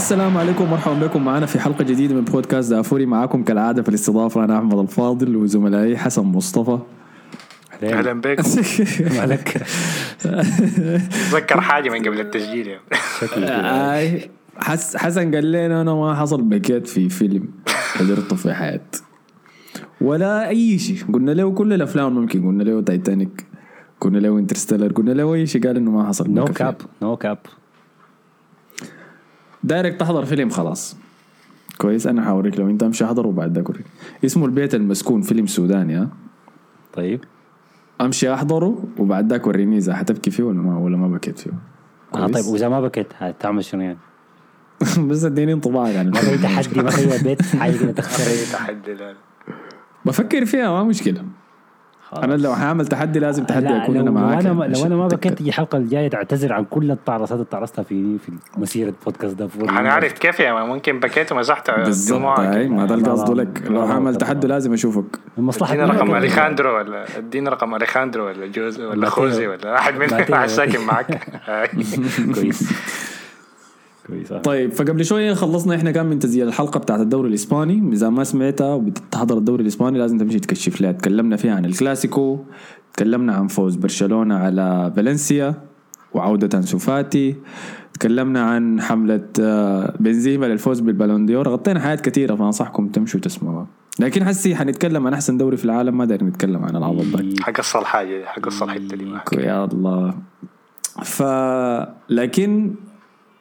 السلام عليكم ومرحبا بكم معنا في حلقة جديدة من بودكاست دافوري. معاكم كالعادة في الاستضافة أنا أحمد الفاضل وزملائي حسن مصطفى. أهلا. بكم. مالك اتذكر حاجة من قبل التسجيل يعني. حس حسن قال لنا أنا ما حصل بكيت في فيلم حضرته في حياتي ولا أي شيء. قلنا له كل الأفلام ممكن. قلنا له تايتانيك قلنا له انترستيلر قلنا له أي شيء. قال إنه ما حصل no. cap no cap direct تحضر فيلم خلاص كويس أنا حوريك لو أنت أمشي أحضر وبعد ذاك اوريك اسمه البيت المسكون فيلم سوداني ها طيب أمشي أحضره وبعد ذاك وريني إذا حتبكي فيه ولا ما ولا ما بكيت فيه آه؟ طيب وإذا ما بكيت هتعمل شنو يعني؟ بس اديني انطباعك عن ما في. تحدي ما في بيت حاجة كده تختار اي تحدي. بفكر فيها ما مشكلة أنا لو حاعمل تحدي لازم تحدي لا، أكون لو أنا معاك لو أنا يعني لو أنا ما بكيت. تجي الحلقة الجاية تعتذر عن كل التعرصات اللي تعرصتها في في مسيرة بودكاست دافور هنعرف كيف يا ما ممكن بكيت ومزحت بالضبط. هاي ما ده القصد لك لو حعمل تحدي لا. لازم أشوفك من مصلحه ادينا رقم؟ أليخاندرو ولا ادينا رقم أليخاندرو ولا جوز ولا. خوزي ولا احد من ماتيو. واحد ساكن معك. كويس كويس آه. طيب فقبل شوية خلصنا إحنا كان من تسجيل الحلقة بتاعت الدوري الإسباني. إذا ما سمعتها وبتحضر الدوري الإسباني لازم تمشي تكشف لها تكلمنا فيها عن الكلاسيكو تكلمنا عن فوز برشلونة على فالنسيا وعودة أنسو فاتي. تكلمنا عن حملة آه، بنزيما للفوز بالبالون ديور. غطينا حاجات كثيرة فأنصحكم تمشوا تسمعوها. لكن حسي حنتكلم عن أحسن دوري في العالم. ما داير نتكلم عن العوض ده حقص الحاجة حقص الحتة دي معك. يا الله. ف لكن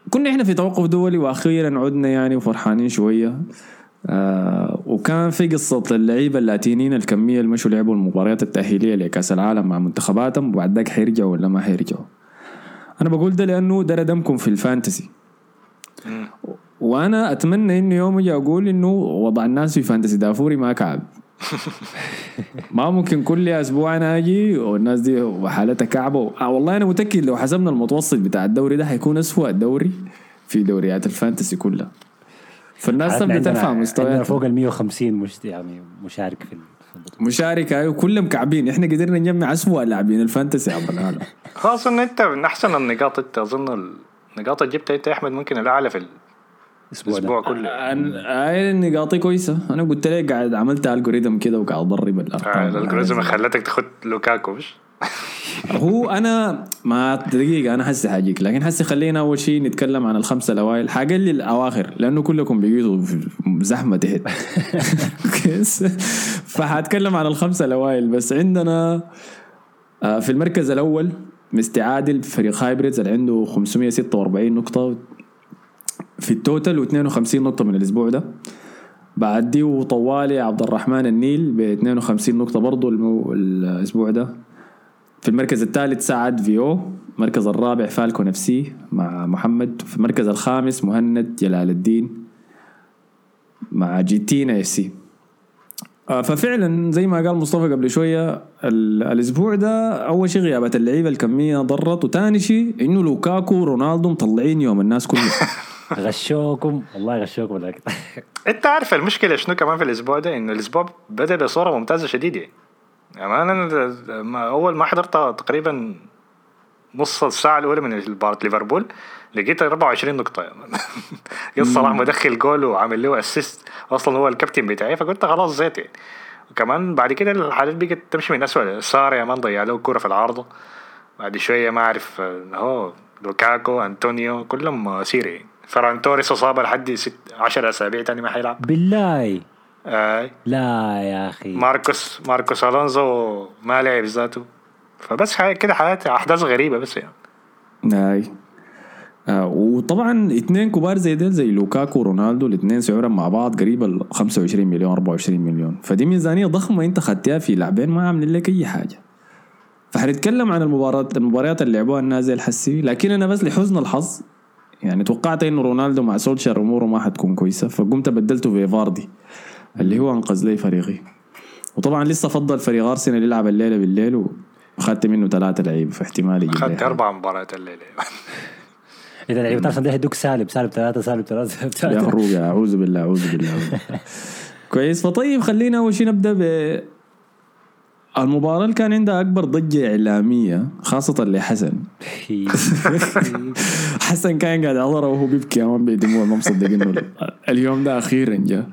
كنا إحنا في توقف دولي وأخيرا عدنا يعني وفرحانين شوية. آه وكان في قصة اللعيبة اللاتينيين الكمية اللي مشوا لعبوا المباريات التأهيلية لكأس العالم مع منتخباتهم وبعد ذاك حيرجعوا ولا ما حيرجعوا أنا بقول ده لأنه ده ردمكم في ال fantasy. وأنا أتمنى إنه يوم يجي أقول إنه وضع الناس في fantasy دافوري ما كعب. ما ممكن كل أسبوع أنا آجي والناس دي حالتها كعبة. آه والله أنا متأكد لو حسبنا المتوسط بتاع الدوري ده حيكون اسوء دوري في دوريات ال fantasy كلها. فالناس عندنا- تبدا ترفع عندنا مستوياتها فوق ال 150 مش يعني مشارك في. مشاركه أيوه كلهم كعبين. إحنا قدرنا نجمع اسوء لاعبين ال fantasy. عبر العالم خلاص إن أنت من أحسن النقاط أنت أظن النقاط اللي جبتها أنت يا أحمد ممكن الأعلى في الأسبوع الأسبوع كله. هاي نقاطي كويسة. أنا قلت لك قاعد عملت الجوريثم كده وقاعد أضرب الارقام الالجوريزم خلتك تاخد لوكاكو مش؟ هو أنا ما دقيقة أنا حسي حاجيك لكن حسي خلينا أول شيء نتكلم عن الخمسة الاوائل حقلل الأواخر لأنه كلكم بقيتوا في زحمة تحت فحاتكلم عن الخمسة الاوائل بس عندنا آه، في المركز الأول مستر عادل فريق هايبريدز اللي عنده 546 نقطة. في ال total و52 نقطة من الأسبوع ده. بعديه طوالي عبد الرحمن النيل ب 52 نقطة برضو المو... الأسبوع ده. في المركز الثالث سعد فيو المركز الرابع فالكو نفسي مع محمد. في المركز الخامس مهند جلال الدين مع جيتينا FC. ففعلا زي ما قال مصطفى قبل شوية ال- الأسبوع ده أول شيء غيابات اللعيبة الكمية ضرت وثاني شيء إنه لوكاكو ورونالدو مطلعين يوم الناس كلها غشوكم والله غشوكم لكن. انت عارف المشكلة شنو كمان في الأسبوع ده؟ إنه الأسبوع بدأ بصورة ممتازة شديدة. يعني أنا ما- أول ما حضرت تقريبا نص الساعة الأولى من مباراه ليفربول لقيت 24 نقطة. قلت صلاح مدخل جول وعامل له assist أصلا هو الكابتن بتاعي فقلت خلاص زيت يعني. وكمان بعد كده الحالات بقت تمشي من اسوء سار يا man ضيع له كوره في العارضة. بعد شوية ما أعرف هو لوكاكو أنطونيو كلهم سيري. فران توريس اصابه لحد ست 10 أسابيع تاني ما حيلعب. بالله. آه. لا يا أخي. ماركوس ماركوس ألونزو ما لعب ذاته. فبس حي... كده حياة أحداث غريبة بس يعني. هاي آه وطبعا اثنين كبار زي ديل زي لوكاكو ورونالدو الاثنين سعرهم مع بعض قريب ال 25 مليون 24 مليون. فدي ميزانية ضخمة انت خدتها في لاعبين ما عاملين لك أي حاجة. فحنتكلم عن المباراه المباريات اللي لعبوها الناس زي الحسي لكن أنا بس لحسن الحظ يعني توقعت إنه رونالدو مع سولشر أموره ما حتكون كويسة. فقمت بدلته في فاردي اللي هو أنقذ لي فريقي. وطبعا لسه فضل فريق أرسنال يلعب الليلة بالليل وخدت منه ثلاثة لعيبه فاحتمال يجيب لي اخذت. أربع مباريات الليلة. إذا لعيبه ارسنال ده هيدوك سالب سالب ثلاثة سالب ثلاثة يا خروج اعوذ بالله أعوذ بالله أعوذ بالله. كويس. فطيب خلينا أول شيء نبدأ ب المباراة اللي كان عندها أكبر ضجة إعلامية خاصة لحسن. حسن كان قاعد يحضرها وهو بيبكي أمام بدموع ما مصدق إنه اليوم ده أخيرا جاء.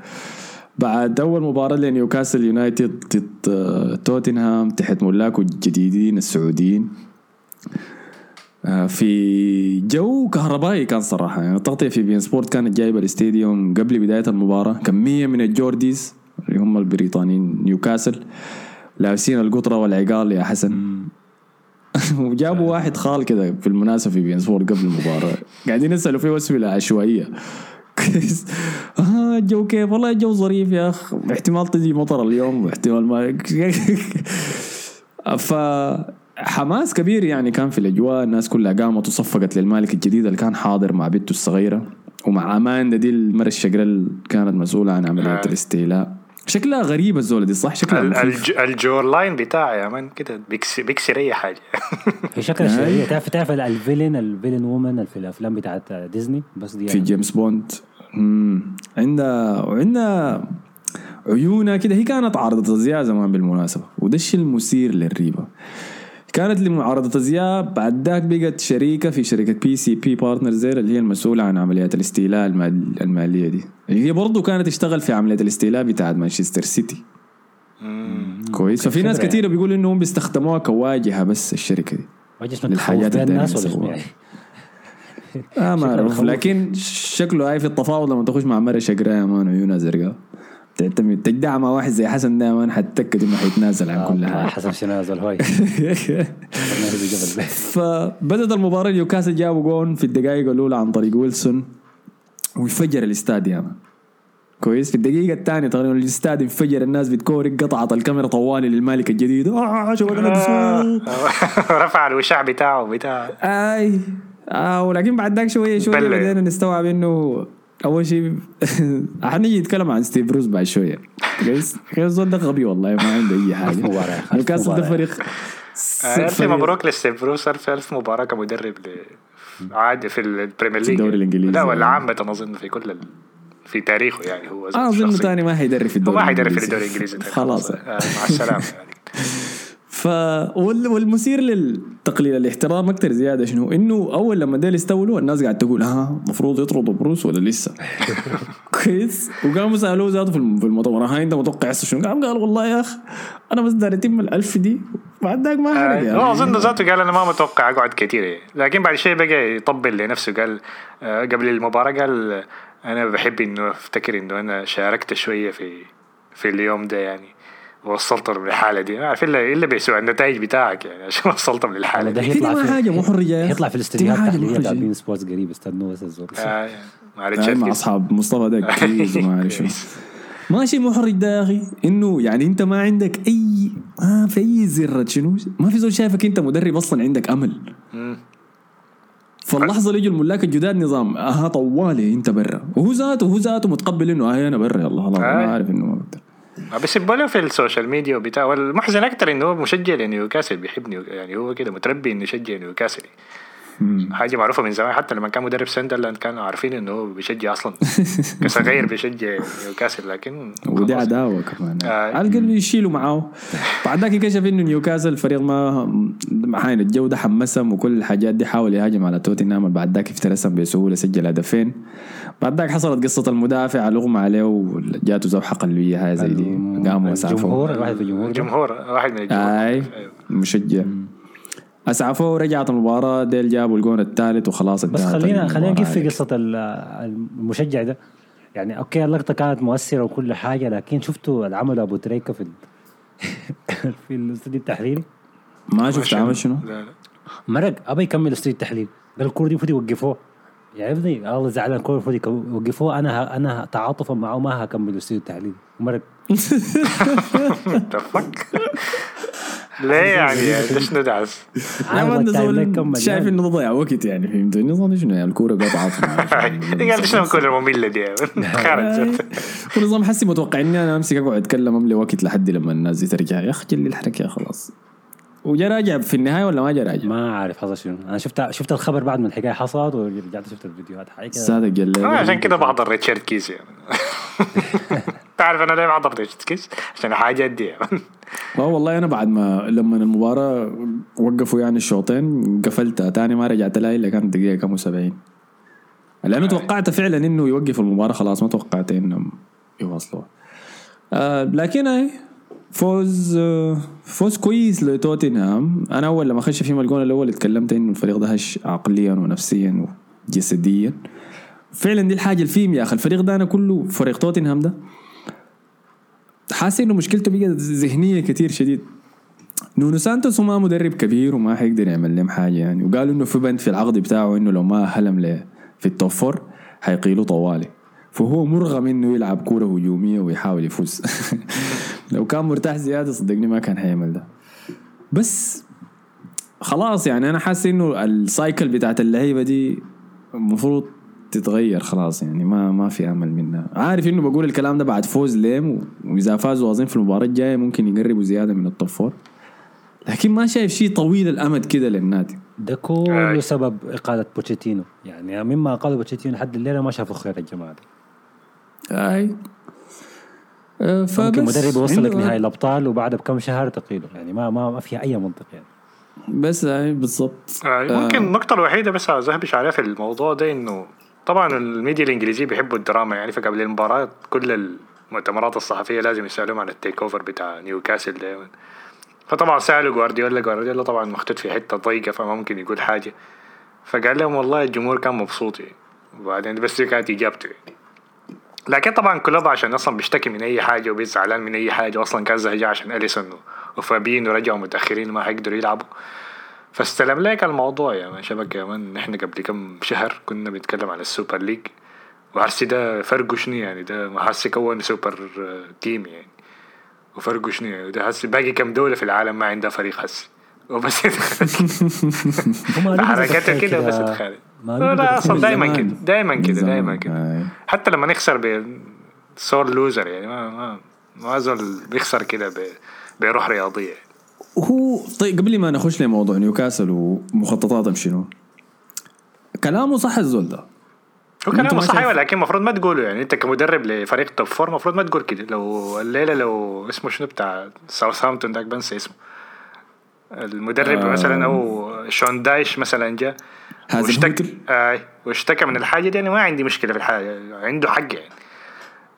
بعد أول مباراة لنيوكاسل يونايتد ضد توتنهام تحت ملاكه الجديدين السعوديين. آه، في جو كهربائي كان صراحة يعني التغطية في beIN Sport كانت جايبة ال stadium قبل بداية المباراة. كمية من ال Geordies اللي هم البريطانيين نيوكاسل لابسين القطرة والعقال يا حسن. وجابوا واحد خال كده في المناسبة في بين سبورت قبل المباراة. قاعدين يسألوا فيه أسئلة عشوائية. كويس. آه الجو كيف؟ والله الجو ظريف يا أخ. احتمال تجي مطر اليوم واحتمال ما ف حماس كبير يعني كان في الأجواء. الناس كلها قامت وصفقت للمالك الجديد اللي كان حاضر مع بنته الصغيرة ومع اماندا دي المره الشقراء اللي كانت مسؤولة عن عملية آه. الاستيلاء. شكلها غريبة الزولة دي صح شكلها. الج- ال jawline بتاعي يا man كده بيكسر, بيكسر أي حاجة هي شكلها هاي. شريرة تعرف تعرف ال villain ال villain woman في الأفلام بتاعت ديزني بس دي في جيمس بوند مم. عندها وعندها عيونها كده هي كانت عارضة ازياء زمان بالمناسبة وده الشيء المثير للريبة كانت عارضة ازياء بعد ذاك بقت شريكة في شركة PCP Partners اللي هي المسؤولة عن عمليات الاستيلاء المال المالية دي. هي برضو كانت تشتغل في عملية الاستيلاء بتاعت مانشستر سيتي كويس. ففي ناس كثيرة بيقولوا إنهم بيستخدموها كواجهة بس الشركة دي. جسمك للحاجات الناس ولا؟ آه ما أعرف. لكن شكله هاي في التفاوض لما تخش مع مرة شقراء يا man عيونها زرقاء مع واحد زي حسن ده حتتاكد إنه حيتنازل عن كل آه، حاجة. حسن شنازل هاي. قبل فبدت المباراة نيوكاسل جابوا جون في الدقائق الأولى عن طريق ويلسون وينفجر الاستاد يا man كويس؟ في الدقيقة الثانية تقريبا الاستاد انفجر الناس بتكورك قطعت الكاميرا طوالي للمالك الجديد. آه رفع الوشاح بتاعه بتاع آي آه ولكن بعد ذاك شوية شوية بلع. بدينا نستوعب إنه أول شيء حنيجي نتكلم عن ستيف بروس بعد شوية كويس الزول ده غبي والله ما عنده أي حاجة. نيوكاسل ده. فريق ألف فريق مبروك لستيف بروس الف ألف مباراة كمدرب عادي في ال Premier في League الدوري الإنجليزي. لا ولا عامة أظن في كل ال... في تاريخه يعني هو أظن. ثاني ما حيدرب في الدوري ما حيدرب في. الدوري الإنجليزي خلاص آه، مع السلامة يعني ف وال- والمثير للتقليل الاحترام أكثر زيادة. شنو؟ إنه أول لما ديل استولوا الناس قاعد تقول ها المفروض يطردوا بروس ولا لسه؟ كويس وقاموا سألوه ذاته في الم- في المؤتمر ها أنت متوقع هسه شنو؟ قام قال والله يا اخ أنا بس داير اتم الألف دي بعد ذاك ما حرق آه، هو أظن ذاته قال أنا ما متوقع أقعد كثير يعني. لكن بعد شيء بقى يطبل لنفسه قال آه، قبل المباراة قال آه، أنا بحب إنه أفتكر إنه أنا شاركت شوية في في اليوم ده يعني. وصلتهم للحالة دي ما عارف الا إلا بأسوأ النتائج بتاعك يعني عشان وصلتهم للحالة دي هي دي ما في- حاجة محرجة يا أخي. يطلع في الاستديوهات التحليلية بتاع محرجة. beIN Sports قريب استنوا بس الزول معلش مع. أصحاب مصطفى ده كيز وما اعرف شنو ماشي محرج ده يا أخي إنه يعني أنت ما عندك اي ما في أي ذرة شنو ما في زول شايفك أنت مدرب أصلا عندك أمل. فاللحظه اللي يجوا الملاك الجداد نظام أها طوالي أنت برا وهو ذاته هو ذاته متقبل إنه أهي أنا برا يلا خلاص آه. ما عارف إنه ما بقدر. آه، بس يبقى في ال social media وبتاع والمحزن أكثر إنه هو مشجع لنيوكاسل بيحب يعني هو كده متربي إنه يشجع نيوكاسل. حاجة معروفة من زمان حتى لما كان مدرب ساندرلاند كانوا عارفين إنه هو بيشجع أصلا كصغير بيشجع نيوكاسل لكن ودي. عداوة كمان آه. على الأقل يشيلوا معاه بعد ذاك كشف إنه نيوكاسل الفريق ما حين الجو ده حمسهم وكل الحاجات دي حاول يهاجم على توتنهام بعد ذاك افترسهم بسهولة سجل هدفين بعد ذاك حصلت قصة المدافع اغمى عليه وجاته ذبحة قلبية هاي زي دي. قاموا أسعفوه. الجمهور الواحد في الجمهور. ده. الجمهور واحد من الجمهور. اي. مشجع. أسعفوه ورجعت المباراة ديل جابوا الجون الثالث وخلاص بس خلينا خلينا المباراة نجيب في. قصة ال- المشجع ده. يعني أوكي اللقطة كانت مؤثرة وكل حاجة لكن شفتوا العمل أبو تريكة في ال- في الاستوديو التحليلي؟ ما شفت عمل شنو؟ لا لا. مرق ابى يكمل الاستوديو التحليلي. قال الكوره دي المفروض يوقفوه. يا ابني الله زعلان. الكوره المفروض يوقفوه أنا أنا تعاطفا معه ما هكمل الاستوديو التحليلي مرق. ليه يعني؟ ده شنو دعس يا عارف مان ده ال timeline زول كمل شايف يعني. إنه ضيع وقت يعني فهمتني نظام شنو يعني؟ الكورة قطعت قال شنو الكوره الممله دي؟ خارج. ونظام حسي متوقع إني أنا أمسك أقعد أتكلم أملي وقت لحد لما الناس دي ترجع يا أخي جلي الحركة خلاص. وجا راجع في النهاية ولا ما جا راجع؟ ما عارف حصل شنو. أنا شفت شفت الخبر بعد ما الحكاية حصلت ورجعت شفت الفيديوهات. كده. صادق جلي آه، عشان كده بحضر ريتشارد كيز يعني. تعرف أنا ليه ما حضرت كيس؟ عشان الحاجات دي آه والله أنا بعد ما لما المباراة وقفوا يعني الشوطين قفلتها. تاني ما رجعت لها إلا كانت دقيقة كم 70 لأنه توقعت فعلا إنه يوقف المباراة خلاص ما توقعت إنهم يواصلوها آه لكن أي فوز فوز كويس لتوتنهام. أنا أول لما خش فيهم الجون الأول اتكلمت إنه الفريق ده هش عقليا ونفسيا وجسديا. فعلا دي الحاجة اللي فيهم يا أخي. الفريق ده أنا كله فريق توتنهام ده حاسس إنه مشكلته بقت ذهنية كتير شديد. نونو سانتوس ما مدرب كبير وما حيقدر يعمل لهم حاجة يعني. وقالوا إنه في بند في العقد بتاعه إنه لو ما خلاهم في ال top four حيقيلوا طوالي. فهو مرغم إنه يلعب كورة هجومية ويحاول يفوز. لو كان مرتاح زيادة صدقني ما كان حيعمل ده. بس خلاص يعني أنا حاسس إنه ال cycle بتاعت اللعيبة دي المفروض تتغير خلاص يعني ما ما في أمل منها. عارف إنه بقول الكلام ده بعد فوز ليم وإذا فازوا اظن في المباراة الجاية ممكن يقربوا زيادة من ال top four لكن ما شايف شيء طويل الأمد كده للنادي. ده كله آي. سبب إقالة بوتشيتينو. يعني مما قالوا بوتشيتينو لحد الليلة ما شافوا خير الجماعة. دي أي. آه، فبس. ممكن مدرب يوصل لك عنده- نهائي الأبطال وبعدها بكم شهر تقيله يعني ما ما, ما فيها أي منطق يعني. بس أي بالضبط. آه، ممكن النقطة الوحيدة بس أذهبش عليها في الموضوع ده إنه طبعا الميديا الإنجليزية بيحبوا الدراما يعني فقبل المباراة كل المؤتمرات الصحفية لازم يسألوهم عن ال takeover بتاع نيوكاسل ده. فطبعا سألوا جوارديولا جوارديولا طبعا محطوط في حتة ضيقة فما ممكن يقول حاجة. فقال لهم والله الجمهور كان مبسوط يعني. وبعدين بس دي كانت إجابته يعني. لكن طبعا كلوب عشان أصلا بيشتكي من أي حاجة وبيزعل من أي حاجة واصلا كان زهجان عشان أليسون وفابينيو رجعوا متأخرين ما حيقدروا يلعبوا. فاستلم لك الموضوع يا مان شبكة يا مان نحن قبل كم شهر كنا بنتكلم عن ال Super League. وهسي ده فرقه شنو يعني ده ما هسي كون super team يعني. وفرقه شنو يعني ده هسي باقي كم دولة في العالم ما عندها فريق هسي وبس. حركاته كده بس قالوا لا أصلا زمان. كده دائما من كده. دائما كده. حتى لما نخسر ب sore loser يعني ما ما ما زول بيخسر كده بروح رياضية. هو طيب قبل ما نخش لموضوع نيوكاسل ومخططاتهم شنو كلامه صح الزول ده. هو كلامه صح شايف- أيوة، لكن المفروض ما تقوله يعني. أنت كمدرب لفريق top four المفروض ما تقول كده. لو الليلة لو اسمه شنو بتاع ساوثهامبتون داك بنسى اسمه. المدرب آه. مثلا أو شون دايش مثلا جاء واشتكى. آه واشتكى من الحاجة دي يعني ما عندي مشكلة في الحاجة عنده حق يعني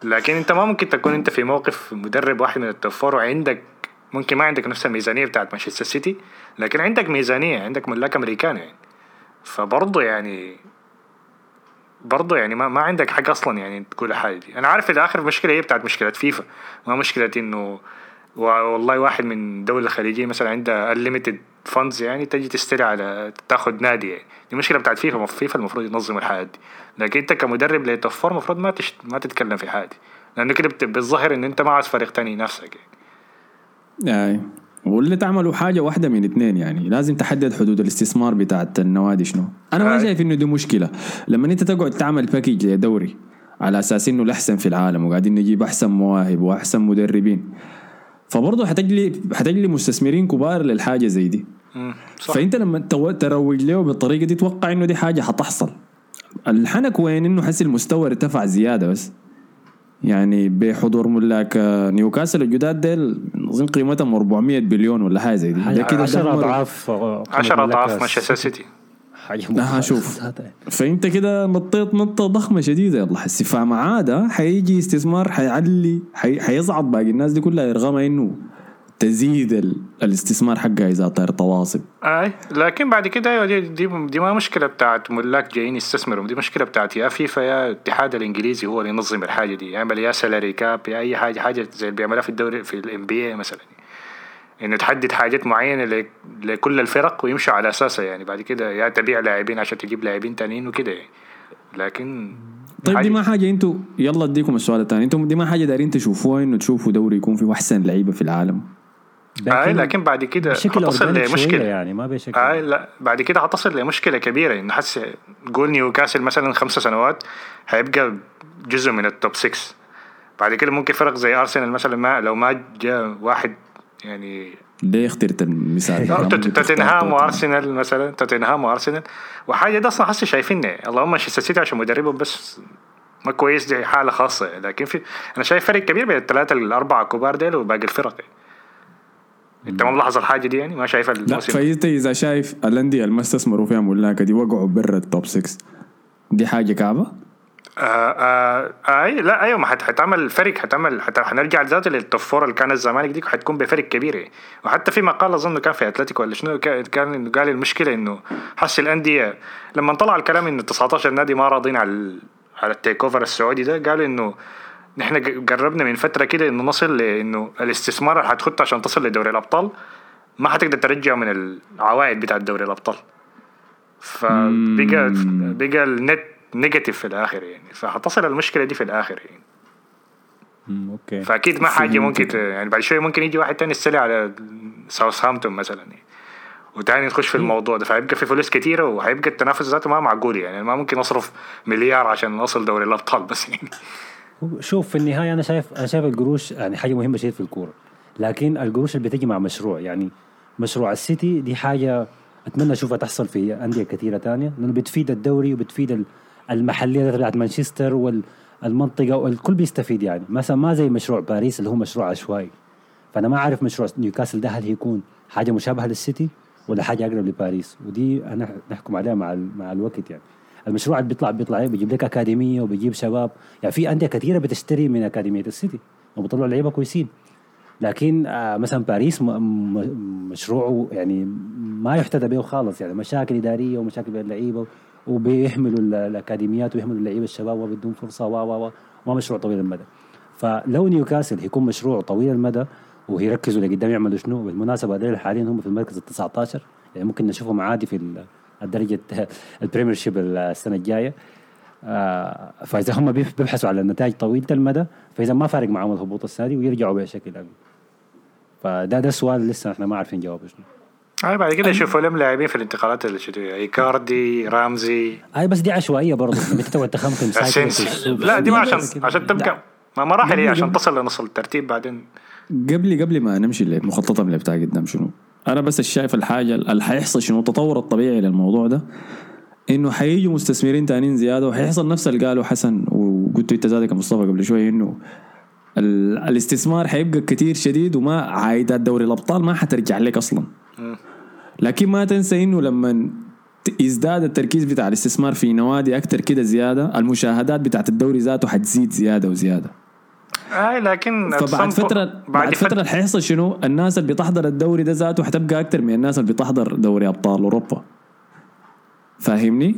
لكن أنت ما ممكن تكون أنت في موقف مدرب واحد من ال top four وعندك ممكن ما عندك نفس الميزانية بتاعت مانشستر سيتي لكن عندك ميزانية عندك ملاك امريكان يعني فبرضه يعني برضه يعني ما, ما عندك حق أصلا يعني تقول حاجة دي أنا عارف الآخر المشكلة هي بتاعت مشكلة فيفا ما مشكلة إنه والله واحد من دولة خليجية مثلا عندها unlimited funds يعني تجي تشتري على تاخد نادي يعني. دي مشكلة بتاعت فيفا فيفا المفروض ينظم الحياة دي. لكن انت كمدرب ل top four المفروض ما تشت... ما تتكلم في الحاجة دي. لأنه كده بت... بالظاهر إن أنت ما عايز فريق تاني ينافسك يعني. اي واللي تعملوا حاجة واحدة من اثنين يعني. لازم تحدد حدود الاستثمار بتاعت النوادي شنو. أنا ما. شايف إنه دي مشكلة. لما أنت تقعد تعمل باكيج لدوري على أساس إنه الأحسن في العالم وقاعدين نجيب أحسن مواهب وأحسن مدربين فبرضه حتجلي حتجلي مستثمرين كبار للحاجة زي دي. صح. فأنت لما تروج له بالطريقة دي توقع إنه دي حاجة حتحصل. الحنك وين؟ إنه حس المستوى ارتفع زيادة بس. يعني بحضور ملاك آه، نيوكاسل الجداد ديل أظن قيمتهم 400 بليون ولا حاجة زي دي. ده كده 10 دمر. أضعاف 10 أضعاف مانشستر سيتي. مخيفة شوف. فأنت كده نطيت نطة ضخمة شديدة. يلا حسي فمع عاده حيجي استثمار حيعلي حي... حيصعد باقي الناس دي كلها. يرغمها إنه تزيد ال... الاستثمار حقها إذا طار طواسب أي لكن بعد كده دي, دي, دي ما مشكلة بتاعت ملاك جايين يستثمروا. دي مشكلة بتاعت يا فيفا يا الاتحاد الإنجليزي هو اللي ينظم الحاجة دي. يعمل يا salary cap يا أي حاجة حاجة زي اللي بيعملها في الدوري في ال NBA مثلا. انه تحدد حاجات معينة ل- لكل الفرق ويمشوا على أساسها يعني. بعد كده يا تبيع لاعبين عشان تجيب لاعبين تانيين وكده يعني. لكن طيب دي ما حاجة أنتوا يلا اديكم السؤال الثاني أنتم دي ما حاجة دايرين تشوفوها انه تشوفوا دوري يكون فيه أحسن لعيبة في العالم؟ اي لكن بعد كده حتصل لمشكلة. يعني ما بشكل آه لا بعد كده هتصل لمشكلة كبيرة. إنه هسي قول نيوكاسل مثلا خمس سنوات هيبقى جزء من ال top 6 بعد كده ممكن فرق زي أرسنال مثلا ما لو ما جاء واحد يعني ليه اخترت المثال؟ توتنهام. وأرسنال مثلا توتنهام وأرسنال. وحاجة ده أصلا حاسس شايفين اللهم مانشستر سيتي عشان مدربهم بس ما كويس دي حالة خاصة. لكن في أنا شايف فرق كبير بين الثلاثة الأربعة كبار ديل وباقي الفرق. أنت ما ملاحظ الحاجة دي يعني؟ ما شايف لا فانت إذا شايف الأندية اللي ما استثمروا فيها ملاكة دي وقعوا برا ال top 6 دي حاجة كعبة؟ آه آه آه لا أيوه ما فرق حتعمل حت حنرجع ذات لل top four اللي كان الزمالك دي حتكون بفرق كبير يعني. وحتى في مقال أظن كان في أتلتيك ولا شنو كان قال المشكلة إنه هسي الأندية لما طلع الكلام إنه 19 نادي ما راضين على على ال takeover السعودي ده قالوا إنه نحن قربنا من فترة كده إنه نصل لأنه الاستثمار اللي حتخط عشان تصل لدوري الأبطال ما حتقدر ترجعه من العوائد بتاعت دوري الأبطال فبقى بقى ال net negative في الآخر يعني. فحتصل المشكلة دي في الآخر يعني. okay. فأكيد ما حاجة. ممكن ت- يعني بعد شوية ممكن يجي واحد تاني يستولي على ساوثهامبتون مثلا يعني. وتاني نخش في الموضوع ده. فهيبقى في فلوس كتيرة وهيبقى التنافس ذاته ما معقول يعني. ما ممكن اصرف مليار عشان نوصل دوري الأبطال بس يعني. شوف في النهاية أنا شايف أنا شايف القروش يعني حاجة مهمة شديد في الكورة. لكن القروش اللي بتجي مع مشروع يعني مشروع السيتي دي حاجة أتمنى أشوفها تحصل في أندية كثيرة تانية. لأنه بتفيد الدوري وبتفيد المحلية بتاعت مانشستر والمنطقة والكل بيستفيد يعني. مثلا ما زي مشروع باريس اللي هو مشروع عشوائي. فأنا ما أعرف مشروع نيوكاسل ده هل هيكون حاجة مشابهة للسيتي ولا حاجة أقرب لباريس. ودي أنا نحكم عليها مع مع الوقت يعني. المشروع اللي بيطلع بيطلع إيه؟ بيجيب لك أكاديمية وبيجيب شباب. يعني في أندية كثيرة بتشتري من أكاديمية السيتي وبيطلعوا لعيبة كويسين. لكن آه مثلا باريس مشروعه يعني ما يحتذى به خالص. يعني مشاكل إدارية ومشاكل بين اللعيبه وبيحملوا ال- الأكاديميات ويحملوا اللعيبة الشباب وبدون فرصة و و و ما مشروع طويل المدى. فلو نيوكاسل يكون مشروع طويل المدى ويركزوا لقدام يعملوا شنو؟ بالمناسبة هذول حاليا هم في المركز ال 19 يعني ممكن نشوفهم عادي في ال- الدرجة ال Premiership السنة الجاية. آه، فإذا هم بيبحثوا على النتائج طويلة المدى فإذا ما فارق معهم الهبوط السنة ويرجعوا بشكل أقل فده ده سؤال لسه إحنا ما عارفين جوابه شنو. هاي بعد كده يشوفوا لهم لاعبين في الانتقالات اللي شنو ايكاردي رامزي. أي بس دي عشوائية برضه انت تقعد السوق. لا دي ما عشان. عشان تبقى ما مراحل هي قبل- عشان تصل لنص الترتيب بعدين. قبل قبل ما نمشي للمخطط اللي بتاع قدام شنو؟ أنا بس شايف الحاجة اللي حيحصل شنو؟ التطور الطبيعي للموضوع ده إنه حيجوا مستثمرين تانيين زيادة وحيحصل نفس اللي قاله حسن وقلت أنت يا مصطفى قبل شوية إنه ال- الاستثمار حيبقى كتير شديد وما عايدات دوري الأبطال ما حترجع لك أصلا. لكن ما تنسى إنه لما يزداد التركيز بتاع الاستثمار في نوادي أكتر كده زيادة المشاهدات بتاعت الدوري ذاته حتزيد زيادة وزيادة. أي لكن فبعد فتره بعد فترة. حيحصل شنو؟ الناس اللي بتحضر الدوري ده ذاته حتبقى أكتر من الناس اللي بتحضر دوري أبطال أوروبا. فاهمني؟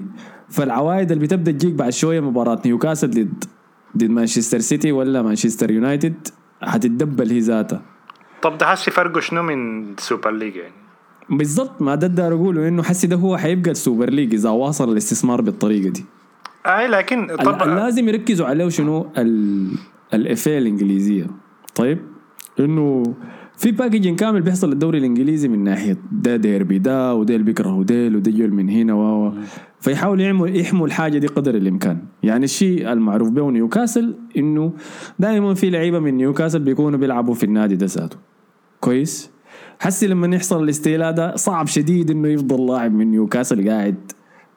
فالعوائد اللي بتبدأ تجيك بعد شوية مباراة نيوكاسل ضد ضد مانشستر سيتي ولا مانشستر يونايتد حتتدبل هي ذاتها. طب ده حسي فرقه شنو من ال Super League يعني؟ بالضبط ما ده داير أقوله إنه حسي ده هو حيبقى ال Super League إذا واصل الاستثمار بالطريقة دي. أي لكن ال- طب لازم يركزوا عليه شنو ال FA الإنجليزية. طيب إنه في package كامل بيحصل للدوري الإنجليزي من ناحية ده ديربي ده وديل بيكرهوا ديل ودي يجول من هنا و فيحاولوا يعملوا يحموا الحاجة دي قدر الإمكان. يعني الشيء المعروف به نيوكاسل إنه دائما في لعيبة من نيوكاسل بيكونوا بيلعبوا في النادي ده ذاته. كويس؟ حسي لما يحصل الاستيلاء ده صعب شديد إنه يفضل لاعب من نيوكاسل قاعد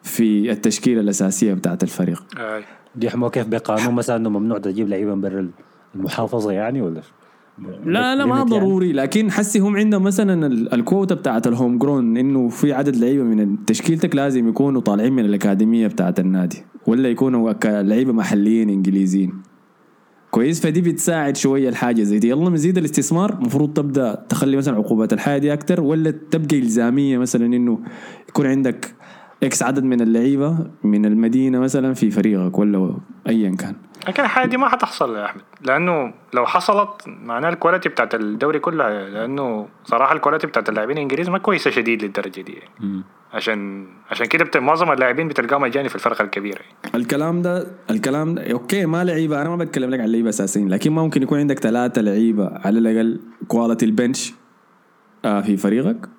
في التشكيلة الأساسية بتاعت الفريق أي. دي يحموا كيف بقانون مثلا إنه ممنوع تجيب لعيبة من برا المحافظة يعني ولا؟ لا لا ما يعني؟ ضروري لكن حسي هم عندهم مثلا ال- الكوتا بتاعت ال homegrown إنه في عدد لعيبة من تشكيلتك لازم يكونوا طالعين من الأكاديمية بتاعت النادي ولا يكونوا لعيبة محليين إنجليزيين كويس؟ فدي بتساعد شوية الحاجة زي دي. يلا مزيد الاستثمار المفروض تبدأ تخلي مثلا عقوبات الحاجات دي أكتر ولا تبقى إلزامية مثلا إنه يكون عندك X عدد من اللعيبة من المدينة مثلا في فريقك ولا ايا كان؟ لكن الحاجة دي ما حتحصل يا أحمد. لأنه لو حصلت معناها ال quality بتاعت الدوري كلها لأنه صراحة ال quality بتاعت اللاعبين الإنجليز ما كويسة شديد للدرجة دي يعني. عشان عشان كده بت... معظم اللاعبين بتلقاهم اجانب في الفرق الكبيرة يعني. الكلام ده الكلام ده okay ما لعيبة أنا ما بتكلم لك عن لعيبة أساسيين لكن ما ممكن يكون عندك ثلاثة لعيبة على الأقل quality ال bench آه في فريقك.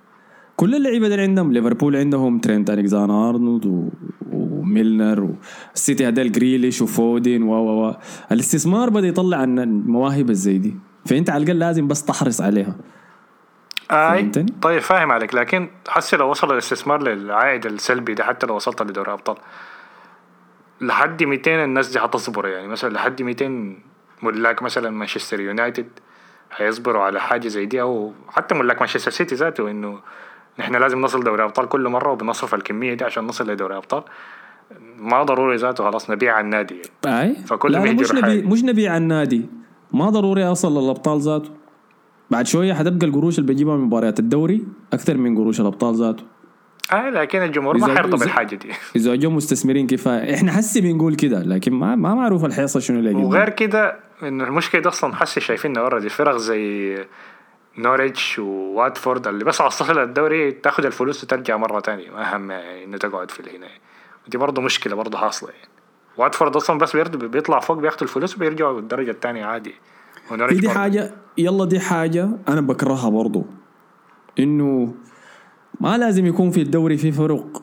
كل اللعيبة دي عندهم ليفربول عندهم ترينت الكزاندر أرنولد و... وميلنر والسيتي هدال جريليش وفودين و و و الاستثمار بدأ يطلع عن المواهب الزي دي. فأنت على الأقل لازم بس تحرص عليها. أي. فهمتني؟ طيب فاهم عليك. لكن حسي لو وصل الاستثمار للعائد السلبي ده حتى لو وصلت لدوري ابطال لحد 200 الناس دي حتصبر يعني؟ مثلا لحد 200 ملاك مثلا مانشستر يونايتد هيصبروا على حاجة زي دي؟ أو حتى ملاك مانشستر سيتي ذاته إنه نحن لازم نصل دوري ابطال كل مرة وبنصرف الكمية دي عشان نصل لدوري ابطال ما ضروري ذاته خلاص نبيع على النادي. يعني. أي. فكل لا مش يجروا نبي حاجة. مش نبيع النادي. ما ضروري اوصل للأبطال ذاته. بعد شوية حتبقى القروش اللي بجيبها من مباريات الدوري أكثر من قروش الأبطال ذاته. آه لكن الجمهور ما حيرضى بالحاجة دي. إذا جو مستثمرين كفايه إحنا حسي بنقول كده لكن ما ما معروف الحيحصل شنو اللي. وغير كده انه المشكلة دي أصلا حسي شايفينها already فرق زي نوريتش وواتفورد اللي بس على الصخر الدوري تاخذ الفلوس وترجع مرة تانية. ما هم يعني إنه تقعد في هنا. ودي برضه مشكلة برضه حاصلة. يعني واتفورد أصلا بس بيطلع فوق بياخذوا الفلوس وبيرجعوا الدرجة الثانية عادي. ونوريتش دي. حاجة يلا دي حاجة أنا بكرهها برضو. إنه ما لازم يكون في الدوري في فرق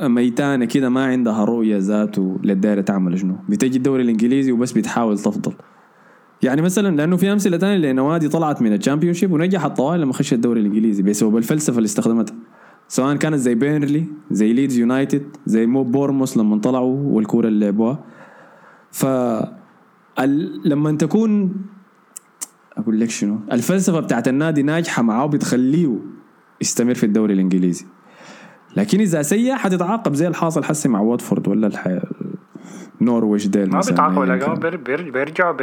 ميتانة كده ما عندها رؤية ذاته للدايرة تعمل شنو بتجي الدوري الإنجليزي وبس بتحاول تفضل. يعني مثلا لأنه في أمثلة تانية لنوادي طلعت من ال Championship ونجحت طوال لما خشت الدوري الإنجليزي بسبب الفلسفة اللي استخدمتها. سواء كانت زي بيرنلي زي ليدز يونايتد زي مو بورنموث لما طلعوا والكورة اللي لعبوها. ف لما تكون أقول لك شنو؟ الفلسفة بتاعت النادي ناجحة معاه بتخليه يستمر في الدوري الإنجليزي. لكن إذا سيء حتتعاقب زي الحاصل حسي مع واتفورد ولا الح... نورويتش ديل ما بيتعاقبوا لا بيرجعوا ب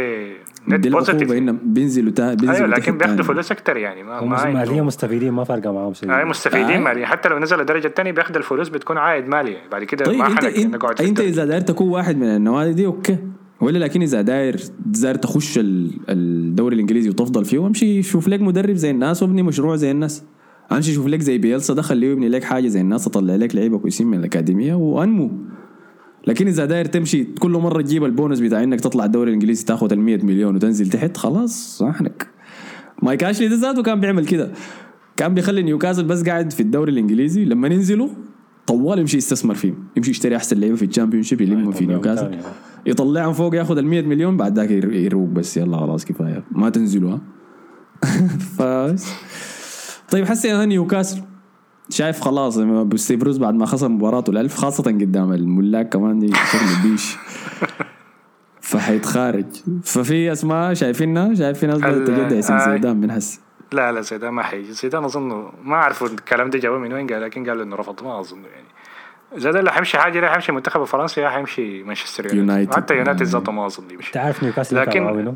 net positive بينزلوا تا... بينزلوا أيوه لكن بياخذوا. فلوس أكثر يعني ما هم ما ماليا مستفيدين ما فارقة معاهم شيء. هاي مستفيدين آه. ماليا حتى لو نزل الدرجه الثانية بياخذ الفلوس بتكون عائد مالي بعد كده طيب ما أنت أنت, انت. إذا داير تكون واحد من النوادي دي okay. ولا لكن إذا داير داير تخش ال- الدوري الإنجليزي وتفضل فيه امشي شوف لك مدرب زي الناس وابني مشروع زي الناس. أمشي شوف لك زي بيلسا ده خليه يبني لك حاجة زي الناس أطلع لك لعيبة كويسين من الأكاديمية وأنمو. لكن إذا داير تمشي كل مرة تجيب البونس بتاع إنك تطلع الدوري الإنجليزي تاخذ ال 100 مليون وتنزل تحت خلاص صحنك. مايك أشلي ده ذاته كان بيعمل كده. كان بيخلي نيوكاسل بس قاعد في الدوري الإنجليزي لما ينزلوا طوال يمشي يستثمر فيهم يمشي يشتري أحسن لعيبة في ال Championship يلمهم في نيوكاسل. يطلعهم فوق ياخذ ال 100 مليون بعد ذاك ير- يروق بس يلا خلاص كفاية. ما تنزلوا ها؟ ف طيب حسي أنا نيوكاسل شايف خلاص ستيف بروس بعد ما خسر مباراته الألف خاصة قدام الملاك كمان دي بيش. فحيتخارج. ففي أسماء شايفينها شايفين ناس تجدع اسم آه. زيدان من حس لا لا زيدان ما حيجي. زيدان أظن ما اعرفوا الكلام ده جابوه من وين قال لكن قالوا إنه رفض. ما أظن يعني. زيدان اللي حيمشي حاجة لا حيمشي منتخب فرنسا يا حيمشي مانشستر يونايتد. حتى يونايتد. ذاته ما اظن يمشي تعرف نيوكاسل لكن-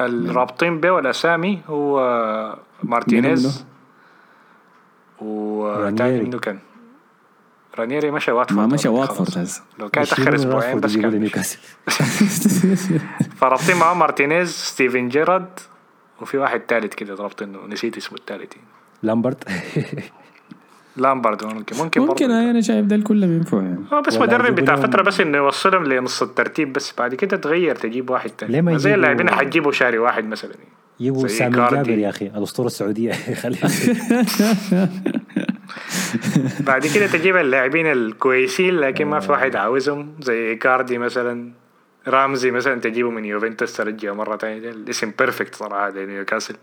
الرابطين بيه والاسامي هو مارتينيز وتاني. منه كان رانييري مشى واتفورد ما مشى. واتفورد لو كان تاخر من أسبوعين بس كان. فرابطين معاه مارتينيز ستيفن جيرارد وفي واحد ثالث كده رابطينه نسيت اسمه الثالث لامبرت لامبارد ممكن ممكن ممكن. هاي أنا شايف ده كلهم ينفعوا يعني. هو بس مدرب بتاع فترة بس إنه يوصلهم لنص الترتيب بس بعد كده تغير تجيب واحد ليه ما زي اللاعبين حتجيبوا شاري واحد مثلا. يجيبوا سامي كاردي. جابر يا أخي الأسطورة السعودية. خليه بعد كده تجيب اللاعبين الكويسين لكن ما في واحد عاوزهم زي كاردي مثلا رامزي مثلا تجيبه من يوفنتوس ترجعه مرة ثانية الاسم perfect صراحة لنيوكاسل.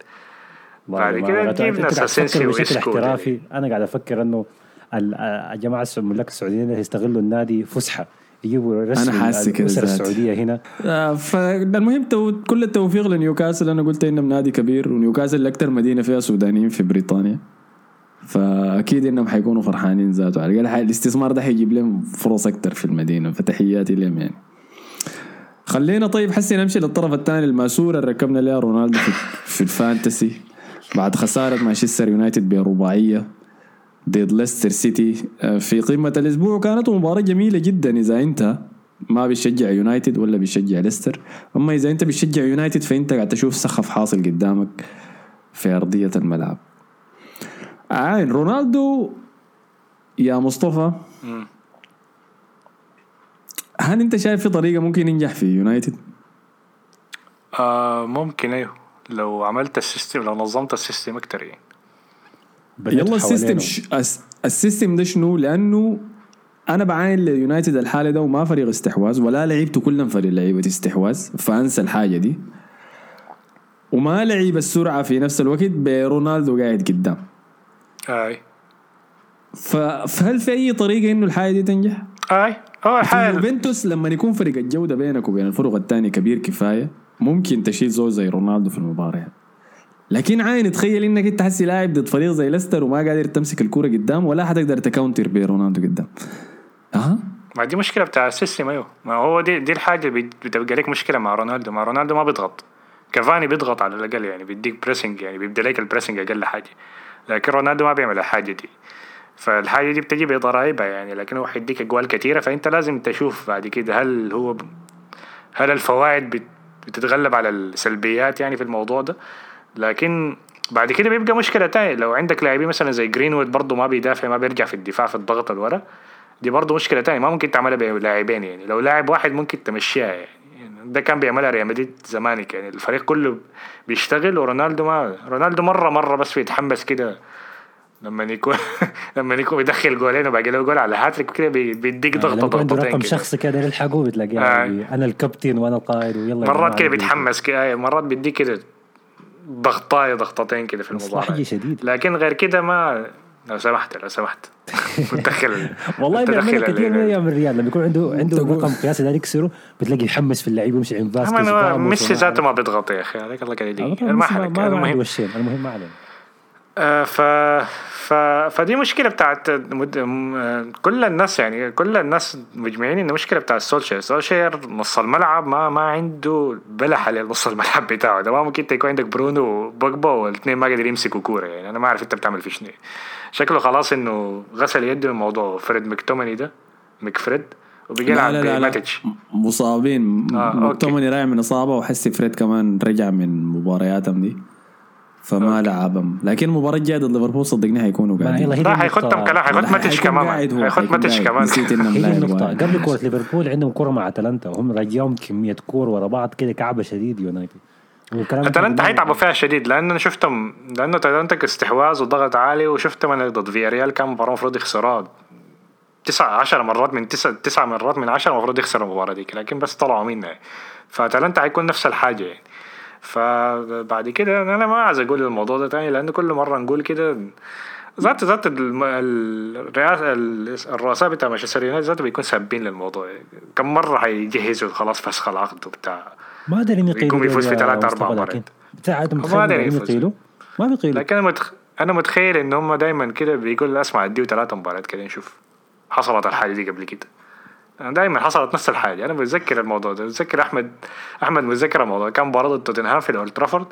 بعد كده أنت ناس أسينسيو بشكل احترافي. أنا قاعد أفكر إنه ال- الجماعه الس- الملاك السعوديين يستغلوا النادي فسحة يجيبوا رسم أنا حاسس كده. السعودية هنا. آه، فالمهم تو... كل التوفيق لنيوكاسل. أنا قلت إنهم نادي كبير ونيوكاسل أكثر مدينة فيها سودانيين في بريطانيا. فأكيد إنهم حيكونوا فرحانين ذاته. على الأقل الاستثمار ده حيجيب لهم فرص أكثر في المدينة فتحياتي لهم يعني. خلينا طيب حسي نمشي للطرف الثاني الماسورة اللي ركبنا لها رونالدو في, في ال fantasy. بعد خسارة مانشستر يونايتد برباعية ضد ليستر سيتي آه، في قمة الأسبوع كانت مباراة جميلة جدا إذا أنت ما بتشجع يونايتد ولا بتشجع ليستر أما إذا أنت بتشجع يونايتد فأنت قاعد تشوف سخف حاصل قدامك في أرضية الملعب عين رونالدو يا مصطفى. هل أنت شايف في طريقة ممكن ينجح في يونايتد؟ آه ممكن أيوه لو عملت ال system لو نظمت ال system أكتر يعني يلا ال system. ش... الس- ال system ده شنو؟ لأنه أنا بعاين ليونايتد الحالة ده وما فريق استحواذ ولا لعيبته كلهم فريق لعيبة استحواذ فأنسى الحاجة دي وما لعيب السرعة في نفس الوقت برونالدو قاعد قدام آي ف... فهل في أي طريقة إنه الحاجة دي تنجح؟ آي هو حال يوفنتوس لما يكون فرق الجودة بينك وبين الفرق الثانية كبير كفاية ممكن تشيل زول زي رونالدو في المباراة. لكن عاين تخيل إنك أنت حسي لاعب ضد فريق زي ليستر وما قادر تمسك الكورة قدام ولا حتقدر ت counter برونالدو قدام. أها؟ ما دي مشكلة بتاع ال system أيوه ما هو دي دي الحاجة بتبقى لك مشكلة مع رونالدو. مع رونالدو ما بيضغط. كافاني بيضغط على الأقل يعني بيديك pressing يعني بيبدأ لك ال pressing أقل حاجة. لكن رونالدو ما بيعمل الحاجة دي. فالحاجة دي بتجي بضرائبها يعني. لكن هو حيديك اجوال كثيره فأنت لازم تشوف بعد كده هل هو. هل الفوائد بت... بتتغلب على السلبيات يعني في الموضوع ده. لكن بعد كده بيبقى مشكلة تانية. لو عندك لاعبين مثلا زي جرينوود برضه ما بيدافع ما بيرجع في الدفاع في الضغط الورا دي برضه مشكلة تانية. ما ممكن تعملها بلاعبين يعني. لو لاعب واحد ممكن تمشيها يعني. ده كان بيعملها ريال مدريد زمانك يعني. الفريق كله بيشتغل ورونالدو ما رونالدو مرة مرة بس بيتحمس كده لما يكون لما يكون يدخل جولين وباقي له جول على هاتريك كده بي- بيديك يعني ضغطة ضغطتين رقم كده. شخصي كده يلحقه بتلاقيه آه. يعني أنا الكابتن وأنا القائد ويلا مرات كده بيتحمس كده مرات بيديك كده ضغطاية ضغطتين كده في المباراة. مصلحجي شديد. لكن غير كده ما لو سمحت لو سمحت. متدخل والله بيعملها كثير من أيام الريال. لما يكون عنده عنده رقم قياسي ده يكسره بتلاقي يحمس في اللعيبه يمشي عند فاسكيز وفاموس ميسي وما ذاته. ما بيضغط يا أخي عليك الله كده آه، ما المهم ما علينا. آه، ف... ف... فدي مشكلة بتاعت مد... آه، كل الناس يعني كل الناس مجمعين إن المشكلة بتاعت سولشير. سولشير نص الملعب ما ما عنده بلح على نص الملعب بتاعه. ده ما ممكن انت يكون عندك برونو وبوجبا والاثنين ما قادرين يمسكوا كورة يعني. أنا ما أعرف أنت بتعمل في شنو شكله خلاص إنه غسل يده من موضوع فريد مكتوماني ده مكفريد وبيجي يلعب بماتش مصابين. آه،. مكتوميناي راجع من إصابة وحسي فريد كمان رجع من مبارياتهم دي. فما لعبهم. لكن المباراه الجايه ضد ليفربول صدقني حيكونوا قاعدين. لا. حيخدهم كلام حيخد ماتش كمان. قاعد هو، حيخد ماتش. كمان. نسيت إنهم هي النقطة. قبل كورة ليفربول عندهم كورة مع أتلانتا وهم رجعهم كمية كور ورا بعض كده كعبة شديد يونايتد. أتلانتا حيتعبوا فيها شديد لأن أنا شفتهم لأنه أتلانتا استحواذ وضغط عالي وشفتهم أنا ضد فياريال كان مباراة المفروض يخسروها. تسع عشر مرات من تسع تسع مرات من عشرة المفروض يخسروا المباراة ديك لكن بس طلعوا منها. فأتلانتا حيكون نفس الحاجة يعني. فبعد كده أنا ما عايز أقول الموضوع ده تاني لأن كل مرة نقول كده ذات ذات الرئاسه الرؤساء بتاع مانشستر يونايتد ذاته بيكون سابين للموضوع كم مرة حيجهزوا خلاص فسخ العقد وبتاع ما دارين يقيلوا يقوم يفوز في أربع لكن مرات. ما يفوز. يقيلوا ما بيقيلوا لكن أنا متخ... أنا متخيل إن هم دايما كده بيقول أسمع اديه ثلاثة مباريات كده نشوف حصلت الحاجة دي قبل كده أنا دايما حصلت نفس الحاجة. أنا بتذكر الموضوع ده. بتذكر أحمد أحمد متذكر الموضوع. كان مباراة ضد توتنهام في الأولد ترافورد.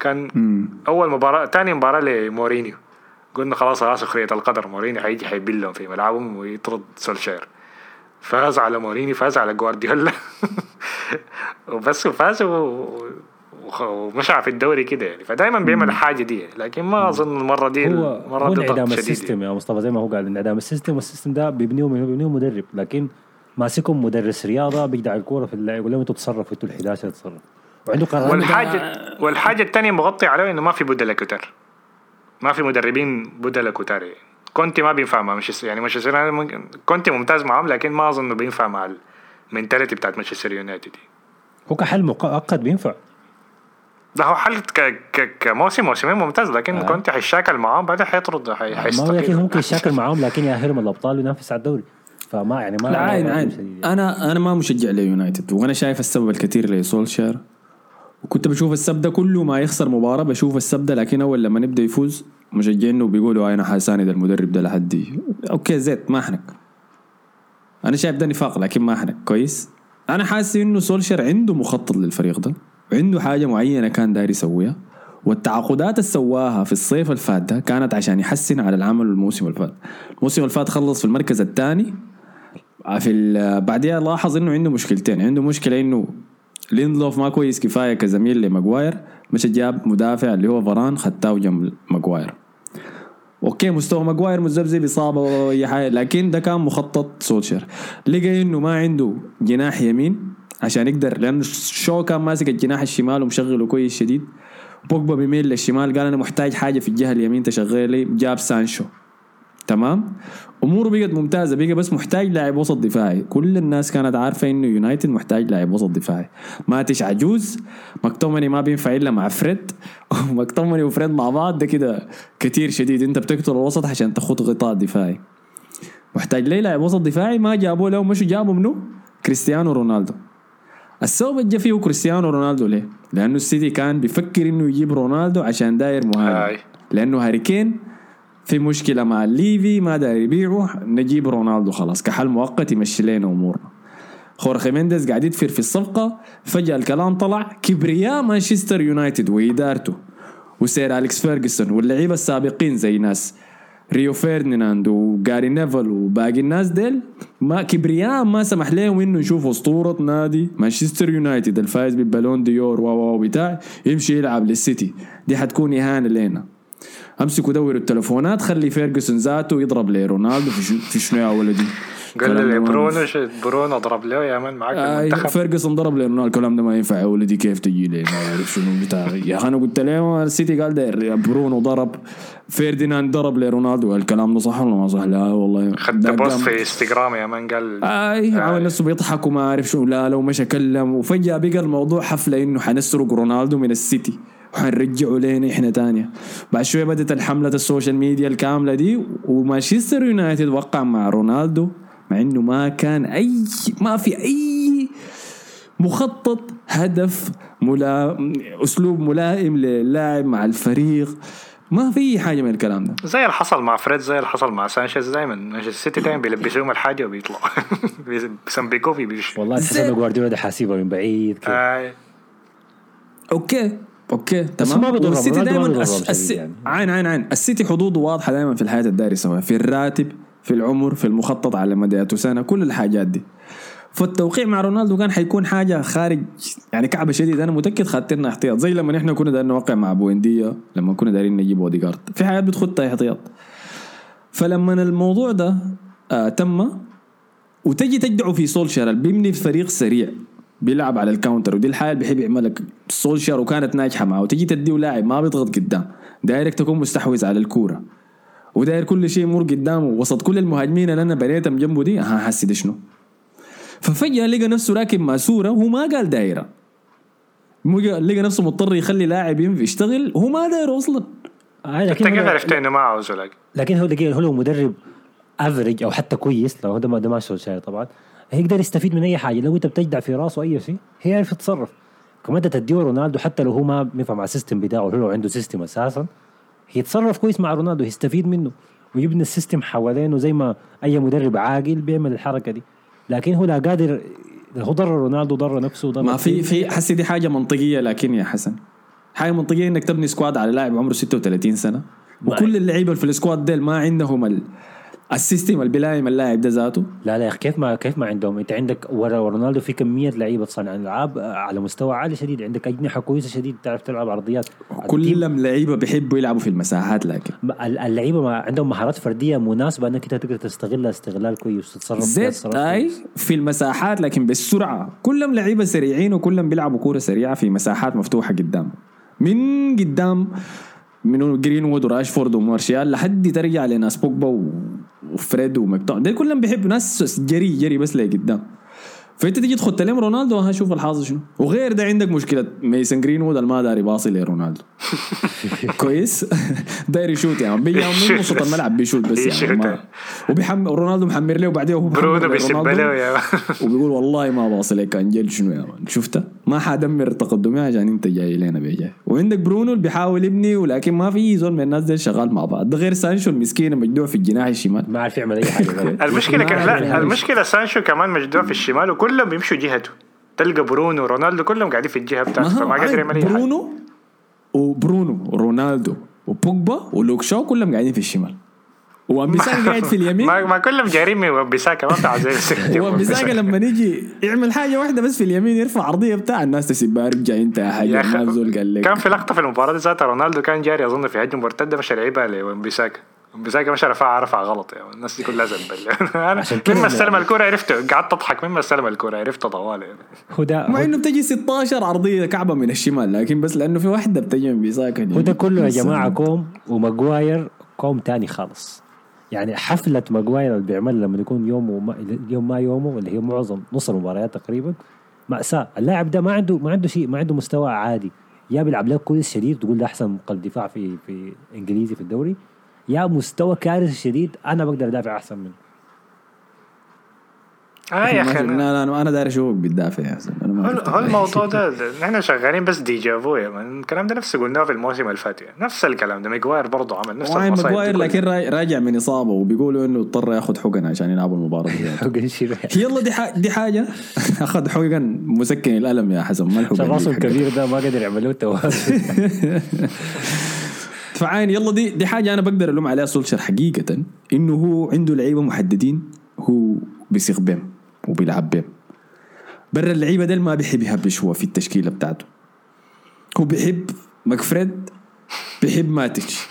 كان أول مباراة ثاني مباراة لمورينيو. قلنا خلاص خلاص سخرية القدر. مورينيو حيجي حيبلهم في ملعبهم ويطرد سولشير. فاز على مورينيو فاز على جوارديولا. وبس وفاز ومشى في الدوري كده يعني. فدايما بيعمل الحاجة دي. يعني. لكن ما أظن المرة دي هو المرة هو دي انعدام ال system يا مصطفى زي ما هو قال انعدام ال system وال system ده بيبنيه من بيبنيه مدرب لكن ماسكهم مدرس رياضة بيقدع الكورة في اللعب يقول لهم أنتوا تصرفوا أنتوا ال 11 تصرفوا وعنده قرارات والحاجة والحاجة الثانية مغطي عليه إنه ما في بدل كتار ما في مدربين بدل كتار يعني. كونتي ما بينفع مع مانشستر يعني مانشستر ممكن كونتي ممتاز معاهم لكن ما أظن إنه بينفع مع ال mentality بتاعت مانشستر يونايتد. دي هو كحل مؤقت بينفع. ده هو حل ك... ك... كموسم موسمين ممتاز لكن آه. كونتي حيشاكل معاهم بعدين حيطرد حي... ما هو حيستقيل. لكن ممكن يشاكل معاهم لكن يأهلهم الأبطال وينافس على الدوري. فما يعني ما لا عين يعني. أنا أنا ما مشجع ليونايتد وأنا شايف السبب الكثير لسولشير. وكنت بشوف السب ده كله ما يخسر مباراة بشوف السب ده لكن أول لما نبدأ يفوز مشجعينه بيقولوا أنا حاساند المدرب ده لحد okay زيت ما إحنك. أنا شايف ده نفاق لكن ما إحنك. كويس. أنا حاسس إنه سولشير عنده مخطط للفريق ده. وعنده حاجة معينة كان داير يسويها. والتعاقدات اللي سواها في الصيف اللي فات ده كانت عشان يحسن على العمل الموسم اللي فات الموسم اللي فات خلص في المركز الثاني. في ال- بعدها لاحظ إنه عنده مشكلتين. عنده مشكلة إنه ليندلوف ما كويس كفاية كزميل لماجواير. مش جاب مدافع اللي هو فران خدته جنب ماجواير. okay مستوى ماجواير مذبذب إصابة وأي حاجة. لكن ده كان مخطط سولشر لقى إنه ما عنده جناح يمين عشان يقدر لأنه شاو كان ماسك الجناح الشمال ومشغله كويس شديد. بوجبا بيميل للشمال قال أنا محتاج حاجة في الجهة اليمين تشغل لي جاب سانشو. تمام؟ أموره بقت ممتازة بقى بس محتاج لاعب وسط دفاعي. كل الناس كانت عارفة إنه يونايتد محتاج لاعب وسط دفاعي. ماتيتش عجوز مكتوميناي ما بينفع إلا مع فريد. ومكتوميناي وفريد مع بعض ده كده كتير شديد. أنت بتقتل الوسط عشان تاخد غطاء دفاعي. محتاج ليه لاعب وسط دفاعي؟ ما جابوه له مشوا جابوا منه كريستيانو رونالدو. السبب اللي جا فيه كريستيانو رونالدو ليه؟ لأنه السيتي كان بيفكر إنه يجيب رونالدو عشان داير مهاجم. لأنه هاري كين في مشكلة مع ليفي ما داير يبيعه نجيب رونالدو خلاص. كحل مؤقت يمشي لنا أمورنا. خورخي مينديز قاعد يدفر في الصفقة فجأة الكلام طلع كبرياء مانشستر يونايتد وإدارته. و Sir أليكس فيرجسون واللعيبة السابقين زي ناس ريو فيرديناند وجاري نيفل وباقي الناس ديل ما كبرياء ما سمح لهم إنه يشوفوا أسطورة نادي مانشستر يونايتد. الفايز بال Ballon d'Or و بتاع يمشي يلعب للسيتي. دي حتكون إهانة لنا امسكوا دوروا التلفونات خلي فيرجسون ذاته يضرب لرونالدو في شنو في شنو يا ولدي؟ قال لي ده برونو برونو ضرب له يا man معاك آه المنتخب. فيرجسون ضرب لرونالدو الكلام ده ما ينفع يا ولدي كيف تجي لي؟ ما أعرف شنو بتاع يا أنا قلت له السيتي قال يا برونو ضرب فيرديناند ضرب لرونالدو الكلام ده صح ولا ما صح؟ لا والله. خدت ده post في إنستغرام يا man قال آي عمل نفسه بيضحك وما عارف شو. لا لو مشى كلم وفجأة بقى الموضوع حفله إنه حنسرق رونالدو من السيتي. وحنرجعه لنا إحنا تانية. بعد شوية بدت الحملة ال social media الكاملة دي ومانشستر يونايتد وقع مع رونالدو مع إنه ما كان أي ما في أي مخطط هدف ولا أسلوب ملائم للاعب مع الفريق. ما في حاجة من الكلام ده. زي اللي حصل مع فريد زي اللي حصل مع سانشيز دايما. مانشستر السيتي دايما بيلبسوهم الحاجة وبيطلعوا بيسمبيكوا بيمشوا والله تحس إنه جوارديولا ده حاسبها من بعيد كده. آي. Okay. Okay بس تمام. ما بيضرهم، والسيتي رونالدو ما دائما بيضرهم الس... شديد الس... يعني. عين عين عين. السيتي حدوده واضحة دائما في الحاجة الدايرها سواء في الراتب في العمر في المخطط على مدى سنه كل الحاجات دي. فالتوقيع مع رونالدو كان حيكون حاجة خارج يعني كعبة شديد أنا متأكد خدت لنا احتياط. زي لما إحنا كنا دايرين نوقع مع بوينديا لما كنا دايرين نجيب اوديجارد في حاجات بتخط احتياط. فلما الموضوع ده آه تم وتجي تجدعه في سولشار اللي بيبني فريق سريع. بيلعب على ال counter ودي الحاجة اللي بيحب يعملها سولشار وكانت ناجحة معه. وتجي تديه لاعب ما بيضغط قدام دايرك تكون مستحوذ على الكورة. وداير كل شيء يمر قدامه وسط كل المهاجمين اللي أنا بنيتهم جنبه دي ها حسي ده شنو؟ ففجأة لقى نفسه راكب ماسوره وهو ما قال دايرة. لقى نفسه مضطر يخلي لاعب يشتغل وهو ما دايره أصلا. آه أنت لكن كيف هو- عرفت إنه ما عاوزه لك؟ لكن هو دقيقة هو لو مدرب افريج أو حتى كويس لو هذا ما ده ما سولشاير طبعا. هيقدر يستفيد من أي حاجة. لو أنت بتجدع في راسه أي شيء هيعرف يتصرف كمان أنت تديه رونالدو حتى لو هو ما بينفع مع ال system بتاعه هو لو عنده system أساسا هيتصرف كويس مع رونالدو يستفيد منه. ويبني ال system حوالينه زي ما أي مدرب عاقل بيعمل الحركة دي. لكن هو لا قادر هو ضر رونالدو ضر نفسه ضر ما في. في حسي دي حاجة منطقية لكن يا حسن. حاجة منطقية إنك تبني squad على لاعب عمره 36 سنة. وكل اللعيبة في ال squad ديل ما عندهم. ال system اللي بيلايم اللاعب ده ذاته. لا لا يا أخي كيف ما كيف ما عندهم؟ أنت عندك ورا رونالدو في كمية لعيبة صانع ألعاب على مستوى عالي شديد. عندك أجنحة كويسة شديد تعرف تلعب عرضيات. كلهم لعيبة بيحبوا يلعبوا في المساحات لكن. اللعيبة ما عندهم مهارات فردية مناسبة إنك أنت تقدر تستغلها استغلال كويس وتتصرف زيت اي. في المساحات لكن بالسرعة. كلهم لعيبة سريعين وكلهم بيلعبوا كورة سريعة في مساحات مفتوحة قدام. من قدام من جرينوود وراشفورد ومارشال لحد ترجع لناس بوجبا وفريد ومكتوميناي دول كلهم بيحبوا ناس جري جري بس لقدام فأنت تيجي تخط لهم رونالدو ها شوف الحاصل شنو. وغير ده عندك مشكلة ميسن جرينوود ما داير يباصي لرونالدو. كويس. داير يشوت يعني. بيجي من وسط الملعب بيشوت بس يعني. ما وبيحمل رونالدو محمر له وبعدين هو برونو. بيسب له يا وبيقول والله ما باصي لك انجل شنو يا مان. شفتها ما حدمر تقدمي عشان انت جاي لنا بيجي. وعندك برونو اللي بيحاول يبني ولكن ما في زول من الناس دي شغال مع بعض. ده غير سانشو المسكين مجدوع في الجناح الشمال. ما عارف يعمل أي حاجة. المشكلة كان لا. المشكلة سانشو كمان مجدوع في الشمال وكلهم بيمشوا جهته. تلقى برونو ورونالدو كلهم قاعدين في الجهة ما بتاعته فما قادر يعمل أي حاجة. برونو؟ وبرونو ورونالدو وبوجبا ولوك شو كلهم قاعدين في الشمال. وامبيساكا قاعد في اليمين. ما, ما كلهم جايين من وبيساكا ما بتاع زي وامبيساكا لما نيجي يعمل حاجة واحدة بس في اليمين يرفع عرضية بتاع الناس تسيبها ارجع انت يا حاجة ما زول قال لك. كان في لقطة في المباراة دي ذاتها رونالدو كان جاري أظن في هجمه مرتدة مشى لعبها لومبيساكا ومبيساكا مشى رفعها رفع غلط يعني. الناس دي كلها زبل أنا مما أنا- استلم الكوره عرفته. قعدت أضحك. مما استلم الكوره عرفته طوال يعني. هو ده مع إنه بتجي 16 عرضية كعبة من الشمال لكن بس لأنه في واحدة بتجي من بيساكا هو ده كله يا جماعة كوم وماجواير كوم تاني خالص. يعني حفلة ماجواير اللي بيعملها لما يكون يومه وما يوم ما يومه اللي هي معظم نص المباريات تقريبا مأساة. اللاعب ده ما عنده ما عنده شيء ما عنده مستوى عادي. يا بيلعب لك كويس شديد تقول ده أحسن قلب دفاع في في إنجليزي في الدوري. يا مستوى كارثي شديد أنا بقدر أدافع أحسن منه آه يا أنا- لا لا أنا داير أشوفك بتدافع يا ما هو الموضوع ده نحن شغالين بس déjà vu الكلام ده نفسه قلناه في الموسم اللي فات يعني. نفس الكلام ده ماجواير برضه عمل نفس المصايب ماجواير. لكن راجع من إصابة وبيقولوا إنه اضطر يأخذ حقن عشان يلعبوا المباراة دي حقن يعني؟ يلا دي حاجة دي حاجة أخذ حقن مسكن الألم يا حسن ما الحقن راسه. الكبير ده ما قدر يعملوه توازن فعين يلا دي دي حاجة أنا بقدر ألوم عليها سولشر حقيقة إنه هو عنده لعيبة محددين هو بيثق بهم وبيلعب بهم برا اللعيبة ديل ما بيحب يهبش هو في التشكيلة بتاعته. هو بيحب ماكفريد بيحب ماتيتش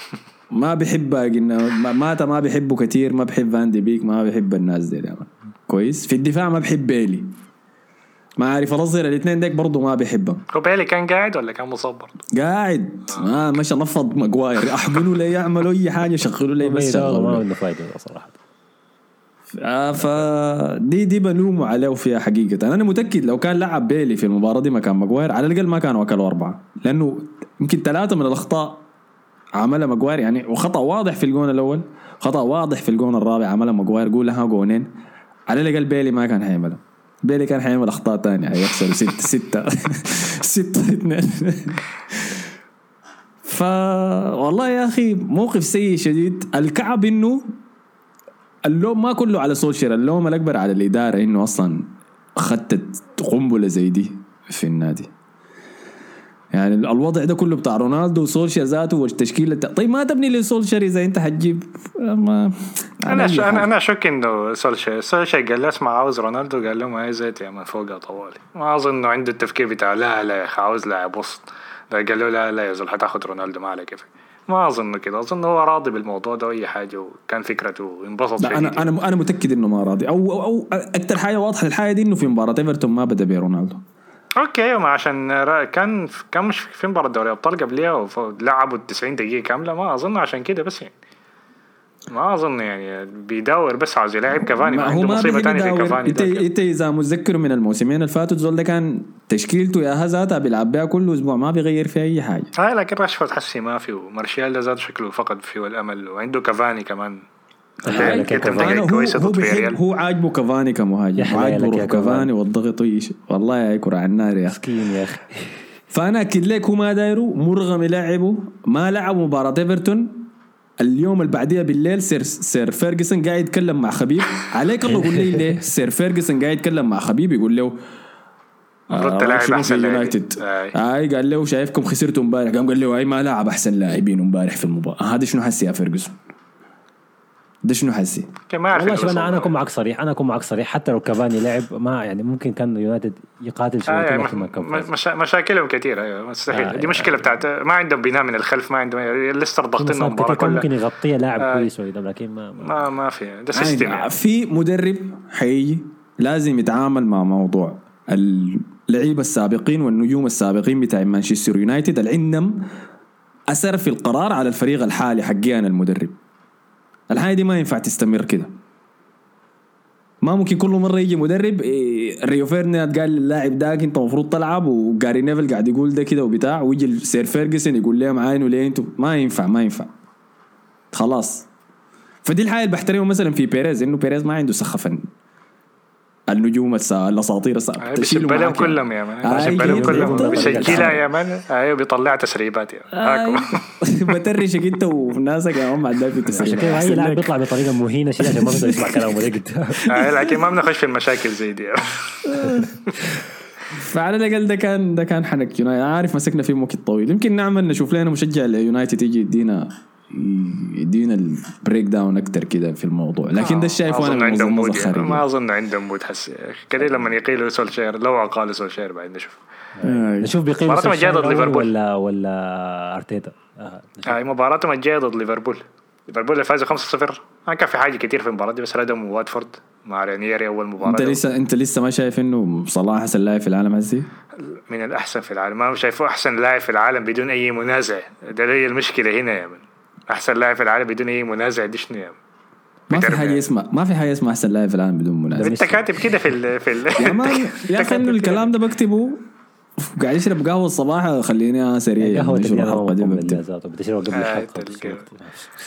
ما بيحب باقي ماتا ما بيحبه كتير ما بيحب فان بيك ما بيحب الناس دي يعني. كويس؟ في الدفاع ما بيحب بيلي. ما عارف الاظهرة الاثنين ديك برضه ما بيحبهم هو بيلي كان قاعد ولا كان مصاب برضه؟ قاعد. ما مشى نفض ماجواير. احقنوا لي يعملوا أي حاجة شغلوا لي بس ما شغلوا لي. عنده فايدة صراحة. آه ف دي دي بلومه عليه فيها حقيقة. أنا متأكد لو كان لعب بيلي في المباراة دي مكان ماجواير على الأقل ما كانوا أكلوا أربعة. لأنه يمكن ثلاثة من الأخطاء عملها ماجواير. يعني وخطأ واضح في الجون الأول خطأ واضح في الجون الرابع عملها ماجواير. قول لها جونين. على الأقل بيلي ما كان حيعملها بيلي كان حيعمل أخطاء تانية هيخسروا ستة ستة. ستة اثنين ف والله يا أخي موقف سيء شديد. الكعب إنه اللوم ما كله على سولشير اللوم الأكبر على الإدارة إنه أصلا ختت قنبلة زي دي في النادي. يعني الوضع ده كله بتاع رونالدو وسولشير ذاته والتشكيلة طيب ما تبني لسولشير إذا أنت حتجيب ما أنا ش... أنا أنا اشك إنه سولشاي سولشاي قال له اسمع عاوز رونالدو قال له ما هي زيت يا من فوقها طوالي. ما أظن إنه عنده التفكير بتاع لا لا يا أخي عاوز لاعب وسط. قال له لا لا يا زول حتاخد رونالدو ما على كيفك ما أظن كده أظن هو راضي بالموضوع ده وأي حاجة وكان فكرته انبسط لا أنا أنا أنا متأكد إنه ما راضي. أو أو, أو أكثر حاجة واضحة للحاجة دي إنه في مباراة إيفرتون ما بدأ برونالدو okay ما عشان كان كان مش في مباراة دوري أبطال قبلها ولعبوا 90 دقيقة كاملة ما أظن عشان كده بس يعني. ما أظن يعني بيداور بس عاوز يلعب كافاني ما ما هو عنده ما مصيبة ثانية في يداور. كافاني انت. انت إذا متذكر من الموسمين اللي فاتوا زول ده كان تشكيلته ياها ذاتها بيلعب بها كل أسبوع ما بيغير فيها أي حاجة هاي لكن راشفورد حسي ما في ومارشال ده ذاته شكله فقد فيه الأمل وعنده كافاني كمان. دقائق هو هو هو عاجبه كافاني كمهاجم عاجبه روح كافاني. والضغط شيء والله يا كرة على النار يا أخي مسكين يا أخي فأنا أكد لك هو ما دايره مرغم يلعبه ما لعب مباراة إيفرتون اليوم اللي بعديها بالليل سير سير فيرجسون قاعد يتكلم مع خبيب. عليك الله قول لي ليه سير فيرجسون قاعد يتكلم مع خبيب؟ يقول له آه، أحسن في لاعبين. يونايتد. آي. قال له شايفكم خسرتوا امبارح. قام قال له أي ما لعب أحسن لاعبين امبارح في المباراه هذا شنو حسي يا فيرجسون ده شنو حسي okay ما اعرف والله شوف أنا. أنا أكون معك صريح أنا أكون معك صريح حتى لو كافاني لعب ما يعني ممكن كان يونايتد يقاتل شوية آه لكن ما كان م- فاز. مشا... مشاكلهم كثيره أيوه مستحيل آه، دي آه. مشكلة بتاعت ما عندهم بناء من الخلف ما عندهم ليستر في ضاغطين المباراة كلها ممكن يغطيها لاعب آه. كويس ولا لكن ما, ما ما ما في ده system عادي. يعني. في مدرب حيجي لازم يتعامل مع موضوع اللعيبة السابقين والنجوم السابقين بتاع مانشستر يونايتد اللي عندهم اثر في القرار على الفريق الحالي حقي أنا المدرب الحاجة دي ما ينفع تستمر كده. ما ممكن كل مرة يجي مدرب إيه، ريو فيرديناند قال للاعب داك انت المفروض تلعب وجاري نيفل قاعد يقول ده كده وبتاع ويجي سير فيرجسون يقول لهم عاينوا ليه أنتوا؟ ما ينفع ما ينفع. خلاص. فدي الحاجة اللي بحترمها مثلا في بيريز إنه بيريز ما عنده سخف النجوم السا... الأساطير السا... آه، تشيله بيسب لهم معاك يعني. كلهم يا man آه، بيسب لهم أيوة، كلهم أيوة. بيسجلها يا مان أيوه بيطلع تسريبات يا. هاكم. بترشك انت وناسك يا عم بعد في عشان التسريب كده اي لاعب. بيطلع بطريقة مهينة شيء عشان ما بيقدر يسمع كلامه ده آه، لكن ما بنخش في المشاكل زي دي فعلى الأقل ده كان ده كان حنك يونايتد عارف مسكنا فيه وقت طويل يمكن نعمل نشوف لنا مشجع ليونايتد يجي يدينا يدينا ال breakdown أكثر كده في الموضوع لكن ده ما وأنا أظن ما عندهم mood يعني. ما أظن عندهم mood أخي. كده لما يقيلوا سولشير لو أقالوا سولشير بعدين نشوف آه. نشوف بيقيموا مباراتهم الجاية ضد ليفربول. ولا ولا أرتيتا آه. هاي مباراتهم الجايه ضد ليفربول ليفربول اللي فازوا 5-0 ما كان في حاجة كتير في المباراة دي بس ردموا واتفورد مع رانييري أول مباراة أنت. لسه أنت لسه ما شايف إنه صلاح أحسن لاعب في العالم هسي؟ من الأحسن في العالم ما شايفه أحسن لاعب في العالم بدون أي منازع ده هي المشكلة هنا يا من أحسن لاعب في العالم بدون أي منازع دي شنو يا من ما في حاجة اسمها ما في حاجة اسمها أحسن لاعب في العالم بدون منازع أنت كاتب كده في ال في ال يا مان أنت يا أخي إنه. الكلام ده بكتبه. قاعد يشرب قهوة الصباح خليني سريع. قهوة نشر الحلقة دي بتشربها قبل آه، الحلقة تلقى.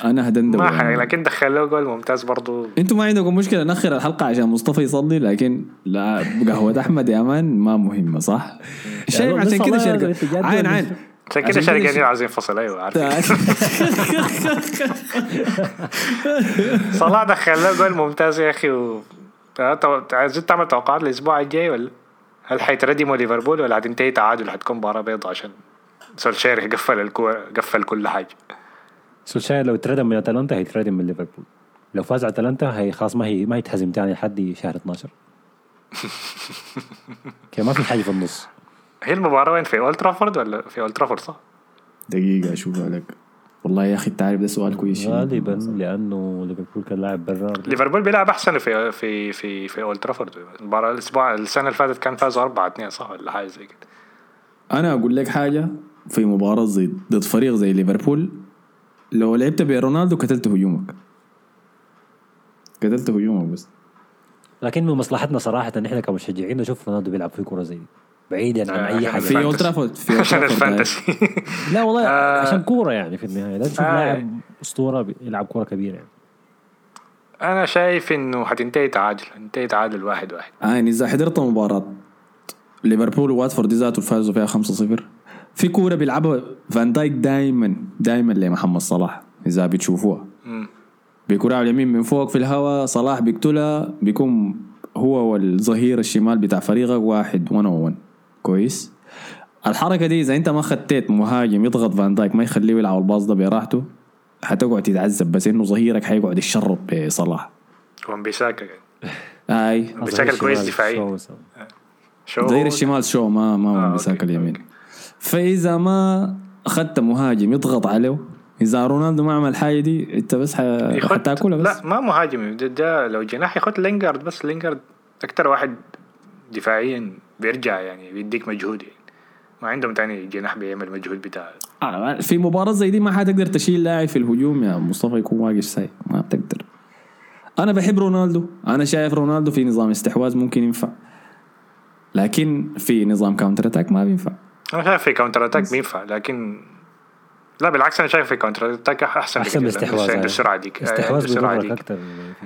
أنا هدندب ما يعني. حرق لكن دخل له جول ممتاز برضو. أنتوا ما عندكم مشكلة نأخر الحلقة عشان مصطفى يصلي لكن لا قهوه أحمد يا مان ما مهمة صح؟ شايف بس عشان كده شركة. عين عين. عشان كده شركة عايزين ينفصل أيوه عارف. صلاح دخل له جول ممتاز يا أخي و آه، عايزين تعمل توقعات الأسبوع الجاي ولا؟ هل حيتردموا ليفربول ولا حتنتهي تعادل حتكون مباراة بيضاء عشان سولشير يقفل الكورة قفل كل حاجة. سولشاير لو تردم من أتلانتا هيتردم من ليفربول. لو فاز على أتلانتا هي خلاص ما هي ما يتهزم تاني لحد شهر 12 كده ما في حاجة في النص. هي المباراة وين؟ في أولد ترافورد ولا في أولد ترافورد صح؟ دقيقة اشوفها لك والله يا أخي انت عارف ده سؤال كويس. غالبا لأنه ليفربول كان لاعب برا. ليفربول بيلعب أحسن في في في في أولد ترافورد. المباراة الأسبوع السنة اللي فاتت كان فازوا 4 2 صح؟ ولا حاجة زي كده. أنا أقول لك حاجة في مباراة زي ضد فريق زي ليفربول لو لعبت برونالدو قتلت هجومك. قتلت هجومك بس. لكن من مصلحتنا صراحة إن إحنا كمشجعين نشوف رونالدو بيلعب في كرة زي دي. بعيدا عن آه، أي حاجة في. أولد ترافورد في عشان. ال fantasy لا والله آه. عشان كورة يعني في النهاية لا نشوف آه. لاعب أسطورة بيلعب كورة كبيرة يعني أنا شايف إنه حتنتهي تعادل انتهي تعادل واحد واحد آه يعني إذا حضرت مباراة ليفربول وواتفورد دي ذاته فازوا فيها 5-0 في كورة بيلعبها فان دايك دايما دايما لمحمد صلاح إذا بتشوفوها. بكرة على اليمين من فوق في الهواء صلاح بيقتلها بيكون هو والظهير الشمال بتاع فريقك واحد 1 1 كويس. الحركة دي إذا أنت ما خطيت مهاجم يضغط فان دايك ما يخليه يلعب ال pass ده براحته حتقعد تتعذب بس إنه ظهيرك حيقعد يشرب بصلاح. وان بيساكا كويس الشمال دفاعيا. شو مثلاً. شو ظهير الشمال شو؟ ما ما آه، هو بيساك okay، اليمين. okay. فإذا ما اخذت مهاجم يضغط عليه إذا رونالدو ما عمل الحاجة دي أنت بس حتاكلها بس. لا ما مهاجم. ده, ده لو جناح يخد لينجارد بس لينجارد أكتر واحد دفاعيا بيرجع يعني بيديك مجهود يعني. ما عندهم تاني جناح بيعمل مجهود بتاع. آه، في مباراة زي دي ما حتقدر تشيل لاعب في الهجوم يا مصطفى يكون واقف ساي. ما بتقدر. أنا بحب رونالدو. أنا شايف رونالدو في نظام استحواذ ممكن ينفع. لكن في نظام counter attack ما بينفع. أنا شايف في counter attack بينفع لكن لا بالعكس أنا شايف في counter attack أحسن أحسن عنده يعني. السرعه ديك. استحواذ السرعه بيضرك ديك. أكثر.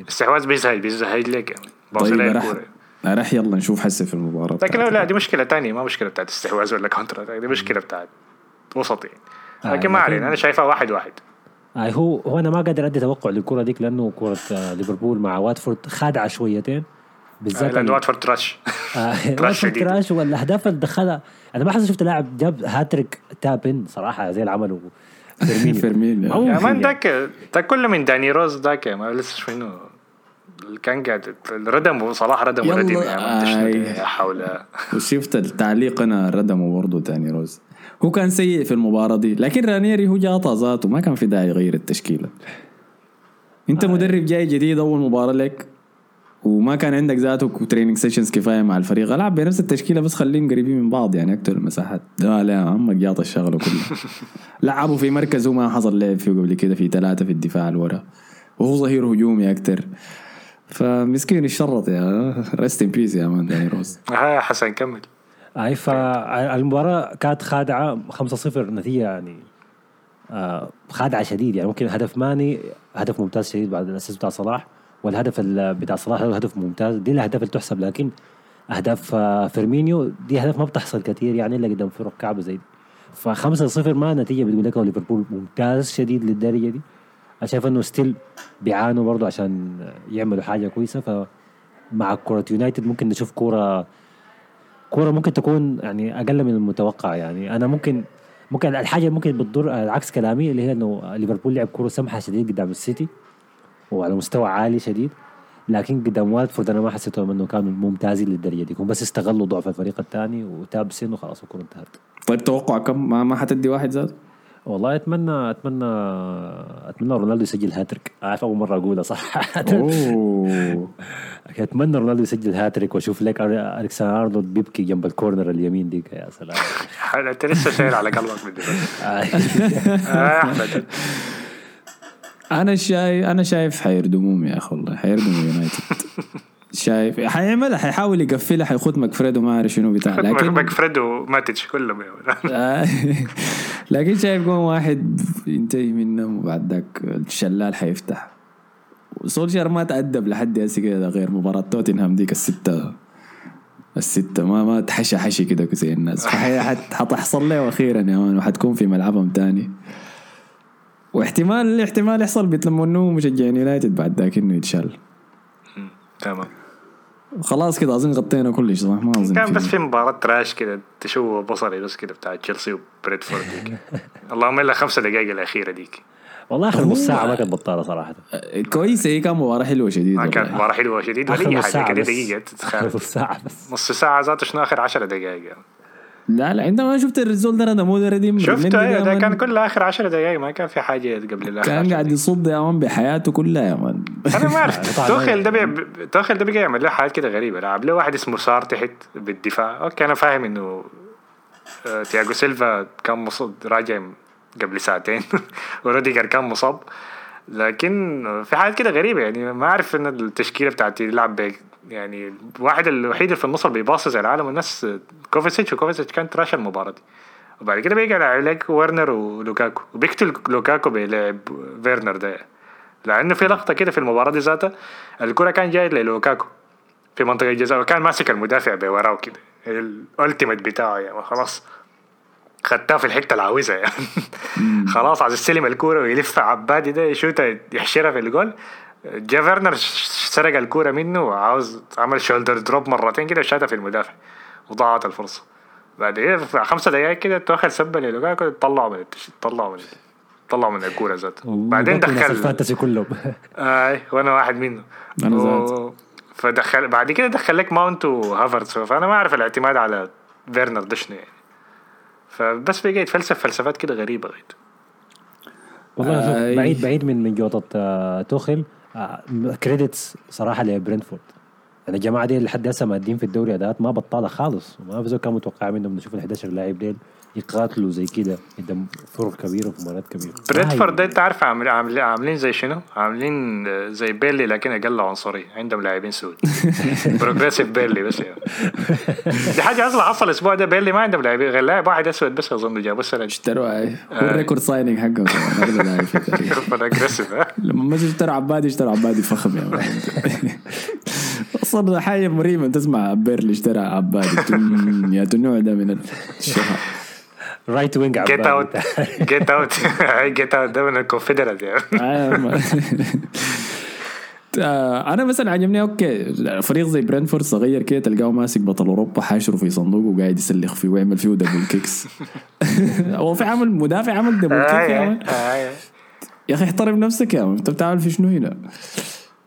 استحواذ بيزهد بيزهد لك يعني باصي طيب رح يلا نشوف حسه في المباراة لكن. لا دي مشكلة تانية ما مشكلة بتاعت استحواذ ولا counter attack دي مشكلة بتاعت وسط يعني آه، لكن ما علينا أنا شايفها واحد واحد آه هو هو أنا ما قادر أدي توقع للكرة ديك لأنه كرة آه ليفربول مع واتفورد خادعه شويتين بالذات لأن ال- واتفورد تراش تراش. كراش والأهداف اللي دخلها أنا ما حاسس شفت لاعب جاب هاتريك tap-in صراحة زي اللي عمله فيرمينيو فيرمينيو. ما يا ممكن man. ذاك ده كله من داني روز ذاك ما لسه شنو قاعد الردم صلاح ردم يلا، وردم يا حول. وشفت التعليق أنا ردمه برضه داني روز. هو كان سيء في المباراة دي لكن رانيري هو جاء ذاته ما كان في داعي يغير التشكيلة. أنت مدرب جاي جديد أول مباراة لك وما كان عندك ذاته training sessions كفاية مع الفريق. ألعب بنفس التشكيلة بس خليهم قريبين من بعض يعني أكتر المساحات. لا لا عمك جاط الشغلة كلها. لعبوا في مركز هو ما حصل لعب فيه قبل كده في ثلاثة في الدفاع الورا. وهو ظهير هجومي أكتر. فمسكين الشرط يا rest in peace يا man داني روز. ها حسن كمل. اي فالمباراه كانت خادعة 5-0 نتيجة يعني آه خادعة شديد يعني. ممكن هدف ماني هدف ممتاز شديد بعد ال assist بتاع صلاح والهدف ال- بتاع صلاح هو هدف ممتاز. دي الأهداف اللي تحسب لكن أهداف آه فيرمينيو دي أهداف ما بتحصل كثير يعني إلا قدام فرق كعبه زي دي. ف 5-0 ما نتيجة بتقول لك ليفربول ممتاز شديد للدرجة دي. أنا شايف إنه still بيعانوا برضه عشان يعملوا حاجة كويسة فمع كرة يونايتد ممكن نشوف كورة كورة ممكن تكون يعني أقل من المتوقع يعني. أنا ممكن ممكن الحاجة ممكن بتضر عكس كلامي اللي هي إنه ليفربول لعب كورة سمحة شديد قدام السيتي وعلى مستوى عالي شديد لكن قدام واتفورد أنا ما حسيتهم إنه كانوا ممتازين للدرجة دي. هم بس استغلوا ضعف الفريق الثاني و tap-ins وخلاص الكوره انتهت. طيب توقع كم؟ ما حتدي واحد ذاته والله اتمنى اتمنى أتمنى رونالدو يسجل هاتريك. عارف أول مرة اقولها صراحة. أوه. أتمنى رونالدو يسجل هاتريك وأشوف لك الكسندر ارنولد بيبكي جنب ال corner اليمين ديك يا سلام. أنت لسه شايل على قلبك من دلوقتي. آه، أنا شايف أنا شايف حيردموهم يا أخي والله. حيردموا يونايتد. شايف. حيعملها حيحاول يقفلها حيخد مكفريد وما اعرف شنو بتاع لكن ماكفريد وماتش كلهم آه. لكن شايف قوم واحد ينتهي منهم وبعد ذاك الشلال حيفتح. سولشر ما تأدب لحد هسه كده غير مباراة توتنهام ديك الستة. الستة ما ما تحشى حشي كده زي الناس. حتحصل له أخيرا يا مان وحتكون في ملعبهم تاني. واحتمال احتمال يحصل بيتلموا مشجعين يونايتد بعد ذاك إنه يتشال تمام. خلاص كده أظن غطينا كل شيء صح؟ ما أظن كان بس في مباراة تراش كده تشوه بصري بس كده بتاع تشيلسي وبريدفورد ديك. اللهم إلا خمسة دقائق الأخيرة ديك. والله آخر نص ساعة ما كانت بطالة صراحة. كويس هي كان مباراة حلوة شديد ما كانت والله. مباراة حلوة شديد ولا اخر ساعة كده اخر تتخيل. نص ساعة بس. نص ساعة ذاته شنو؟ آخر 10 دقائق يعني. لا لا انت ما شفت الريزول ده؟ مو ده رديم شفت أيوه ده. كان كل آخر 10 دقائق ما كان في حاجة قبل الآخر كان 10 قاعد يصد يا مان بحياته كلها يا مان أنا ما أعرف. توخيل ده بي... توخيل ده بقى يعمل له حاجات كده غريبة. لعب له واحد اسمه سار تحت بالدفاع. أوكي أنا فاهم إنه آه، تياجو سيلفا كان مصاب راجع قبل ساعتين. وروديجر كان مصاب. لكن في حاجات كده غريبة يعني ما أعرف إن التشكيلة بتاعتي يلعب ب يعني الواحد الوحيد اللي في النص اللي بيباصي زي العالم والناس كوفيسيتش وكوفيسيتش كان trash المباراة دي. وبعد كده بيجي عليك ورنر ولوكاكو. وبيقتل لوكاكو بيلعب فيرنر ده. لأنه في لقطة كده في المباراة دي ذاتها الكرة كان جاية للوكاكو في منطقة الجزاء وكان ماسك المدافع بوراه كده. ال ultimate بتاعه يعني خلاص. خدتها في الحتة العاوزة يعني. خلاص عايز يستلم الكورة ويلف عبادي ده يشوتها يحشرها في الجول. جا فيرنر سرق الكورة منه وعاوز عمل شولدر دروب مرتين كده وشاتها في المدافع وضاعت الفرصة. بعد في خمسة دقايق كده توخل سبه للوكاكو طلعوا من. طلعوا من طلعوا من الكورة ذاته بعدين دخل الفانتسي كلهم. اي وأنا واحد منه و-. فدخل بعد كده دخل لك ماونت وهافرتس. فأنا ما أعرف الاعتماد على فيرنر ده شنو يعني. فبس بقى يتفلسف فلسفات كده غريبة غير والله اي. بعيد بعيد من من جوطة آه، توخل credits صراحة لبرنتفورد يعني الجماعه دي لحد هسه مادين في الدوري أداءات ما بطالة خالص. وما في زول كان متوقع منهم نشوف ال 11 لاعب ديل يقاتلوا زي كده قدام فرق كبيرة وفي مباريات كبيرة. برنتفورد ده ما أنت عارف عامل عامل عاملين زي شنو؟ عاملين آه، زي بيرلي لكن أقل عنصرية. عندهم لاعبين سود بروجريسيف بيرلي بس يعني دي حاجة أصلا حصل الأسبوع ده بيرلي ما عندهم لاعبين غير لاعب واحد أسود بس أظن جابوا السنة اشتروا اي هو الريكورد سايننج حقهم. في لما ما اشتروا عبادي اشتروا عبادي فخم يا أصلا حاجة مريبه تسمع بيرلي اشترى عبادي تن- يا النوع ده من الشهر. رايت وينج جيت اوت جيت اوت جيت اوت ده من الكونفدرال آه، آه، أنا مثلا عجبني أوكي فريق زي برينفورد صغير كده تلقاه ماسك بطل أوروبا حاشره في صندوق وقاعد يسلخ فيه ويعمل فيه دبل كيكس هو في عمل مدافع عمل دبل كيك يا آه، مان آه. يا أخي احترم نفسك يا انت بتعمل في شنو هنا؟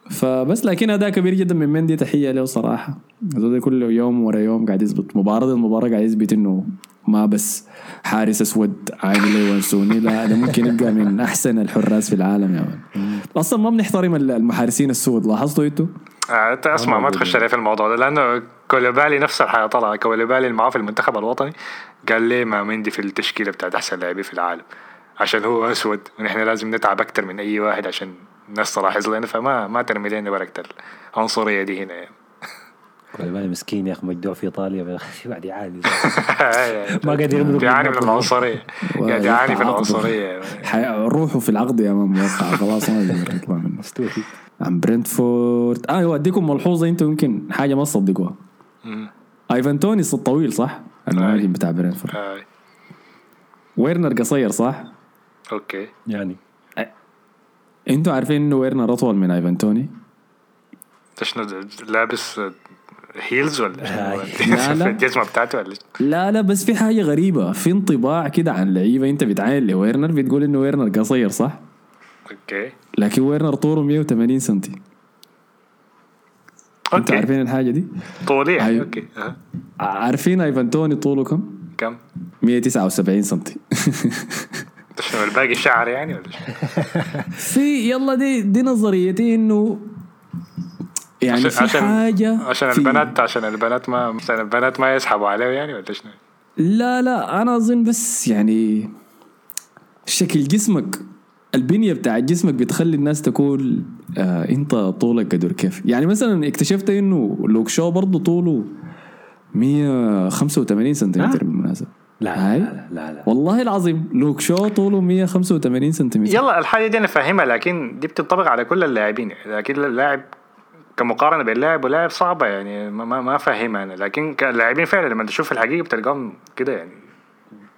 فبس لكن أداء كبير جدا من مندي. تحية له صراحة. هذول كل يوم ورا يوم قاعد يثبت مباراة المباراة قاعد يثبت إنه ما بس حارس أسود عامل لي وانسوني لا ده ممكن يبقى من أحسن الحراس في العالم يا أصلا ما بنحترم المحارسين السود. لاحظتوا أنتوا؟ آه، اسمع ما تخش في الموضوع ده. لأنه كوليبالي نفس الحياة طلع. كوليبالي اللي معاه في المنتخب الوطني قال ليه ما مندي في التشكيلة بتاعت أحسن لاعبين في العالم. عشان هو أسود ونحن لازم نتعب أكثر من أي واحد عشان الناس تلاحظ لنا فما ما ترمي لنا بركه العنصريه دي هنا. يعني. كوليبالي مسكين يا أخي مجدوع في إيطاليا قاعد يعاني. ما قادر يمرق بيعاني من العنصرية. قاعد يعاني من عقده. العنصرية. روحه في العقد يا man موقع خلاص ما يقدر يطلع منه. عن برنتفورد آه يوديكم ملحوظة أنتوا يمكن حاجة ما تصدقوها. ايفان توني الطويل صح؟ المهاجم بتاع برنتفورد. ويرنر قصير صح؟ okay. يعني. أنتوا عارفين إنه ويرنر اطول من ايفان توني؟ انت شنو لابس heels ولا آه. شنو؟ لا، لا. الجزمة بتاعته ولا لا لا بس في حاجة غريبة في انطباع كده عن لعيبة انت بتعاين لويرنر بتقول إنه ويرنر قصير صح؟ okay لكن ويرنر طوله 180 سنتي أنتوا عارفين الحاجة دي؟ طولي يعني أيوة. okay أه. عارفين ايفان توني طوله كم؟ كم 179 سنتي شنو الباقي شعر يعني ولا؟ في يلا دي دي نظريتي إنه يعني عشان- في عشان- حاجة عشان البنات عشان البنات ما عشان البنات ما يسحبوا عليه يعني ولا شنو؟ لا لا أنا أظن بس يعني شكل جسمك البنية بتاع جسمك بتخلي الناس تقول آه إنت طولك قدر كيف يعني مثلا اكتشفت إنه لوك شو برضه طوله 185 سنتيمتر لا هاي؟ لا لا, لا. والله العظيم لوك شو طوله 185 سنتيمتر. يلا الحاجة دي أنا فاهمها لكن دي بتنطبق على كل اللاعبين. لكن اللاعب كمقارنة بين لاعب ولاعب صعبة يعني ما ما, ما فاهمها أنا. لكن كلاعبين فعلا لما تشوف الحقيقة بتلقاهم كده يعني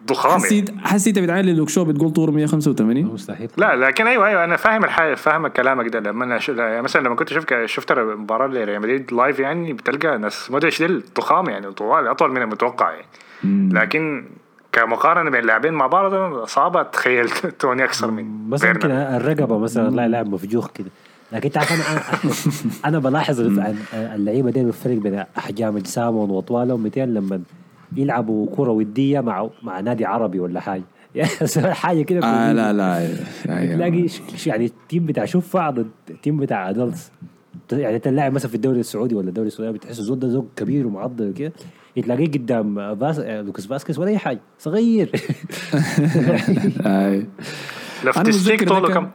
ضخام يعني. حسيت حسيت بتعالي لوك شو بتقول طوله 185 مستحيل. لا لكن أيوه أيوه أنا فاهم الحاجة فاهم كلامك ده. لما أنا ش... يعني مثلا لما كنت شفت شفت مباراه لريال مدريد live يعني بتلقى ناس مودريتش دي ضخام يعني طوال أطول من المتوقع يعني. لكن كمقارنة بين اللاعبين مع بعض صعبة. اتخيل توني أكثر من بس. يمكن الرقبة مثلا لا لاعب مفجوخ كده. لكن تعرف أنا أنا- أنا بلاحظ اللعيبة دي الفرق بين أحجام اجسامهم وأطوالهم 200 لما يلعبوا كرة ودية مع مع نادي عربي ولا حاجة. يعني حاجة كده آه. لا لا. تلاقي ش- ش- يعني التيم بتاع شفع ضد التيم بتاع adults. يعني انت اللاعب مثلا في الدوري السعودي ولا الدوري السعودي بتحس الزول ده زول كبير ومعضل كده تلاقيه قدام باس... لوكاس فاسكيز ولا أي حاجة. صغير. متذكر طوله كم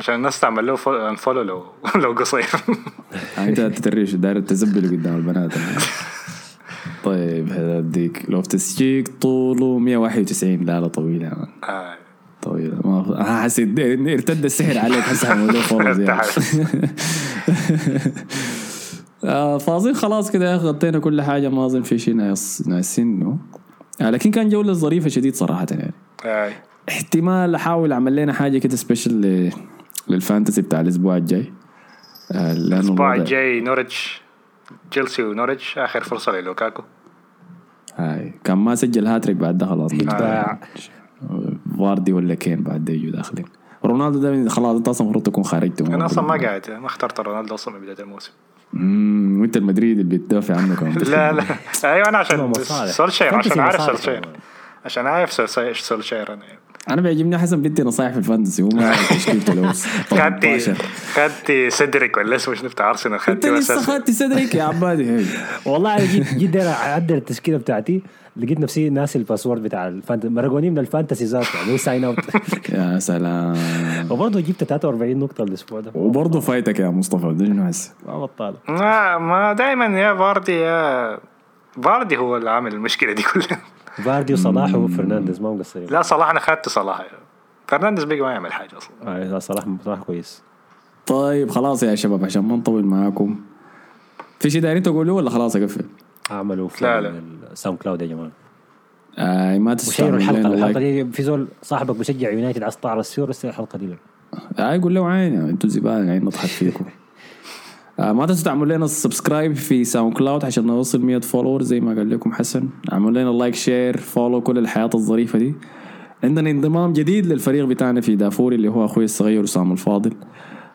عشان الناس تعمل له انفولو لو لو قصير. أنت تتريش داير تزبل قدام البنات. طيب هذا أديك. لو تسجيك طوله 191 لا لا طويل يا مان آه. طويل ما حسيت ارتد السحر عليك. آه، فاظن خلاص كده غطينا كل حاجة ما أظن في شيء ناقص آه، لكن كان جولة ظريفة شديد صراحة يعني. آه. احتمال أحاول أعمل لنا حاجة كده special لل fantasy بتاع الأسبوع الجاي. آه، الأسبوع الجاي نورتش تشيلسي ونورتش آخر فرصة للوكاكو. هاي. كان ما سجل هاتريك بعد ده خلاص باع. فاردي ولا كين بعد ده يجوا داخلين. رونالدو ده خلاص انت أصلا المفروض تكون خرجته أنا أصلا ما قاعد ما اخترت رونالدو أصلا من بداية الموسم. امم وانت المدريد اللي بتدافع عنه كمان لا لا أيوه أنا عشان. سولشير عشان عارف سولشير. عشان عارف سولشير سولشير أنا أنا بيعجبني حسن بدي نصايح في الفانتسي هو ما عارف تشكيلته لو خدتي 18 خدتي سيدريك ولا اسمه؟ شنو بتاع أرسنال؟ انت خدتي لسه أساس خدت صدرك يا عبادي. والله أنا جيت جيت أعدل التشكيلة بتاعتي لقيت نفسي ناسي الباسورد بتاع الفانتسي مرقوني من الفانتسي ذاته يعني ساين اوت يا سلام. وبرضه جبت 43 نقطة الأسبوع ده. وبرضه فايتك يا مصطفى ده شنو هسه ما بطال ما ما دائما يا فاردي يا فاردي هو اللي عامل المشكلة دي كلها. فاردي وصلاح وفرنانديز ما مقصرين لا صلاح أنا خدت صلاح. فرنانديز بقى ما يعمل حاجة أصلا. آه لا، صلاح صلاح كويس. طيب خلاص يا شباب عشان ما نطول معاكم. في شيء دايرين تقولوه ولا خلاص اقفل؟ عملوا لا، لا. ال SoundCloud يا جماعة. آه ما تستعملوا الحلقة الحلقة دي في زول صاحبك بشجع يونايتد تعرض السيور ارسل الحلقة دي. له آه يقول له عين أنتوا زبالة قاعدين نضحك فيكم. ما تنسوا تعملوا لنا ال subscribe في SoundCloud عشان نوصل 100 follower زي ما قال لكم حسن. اعملوا لنا like share follow كل الحياة الظريفة دي. عندنا انضمام جديد للفريق بتاعنا في دافوري اللي هو أخوي الصغير اسامه الفاضل.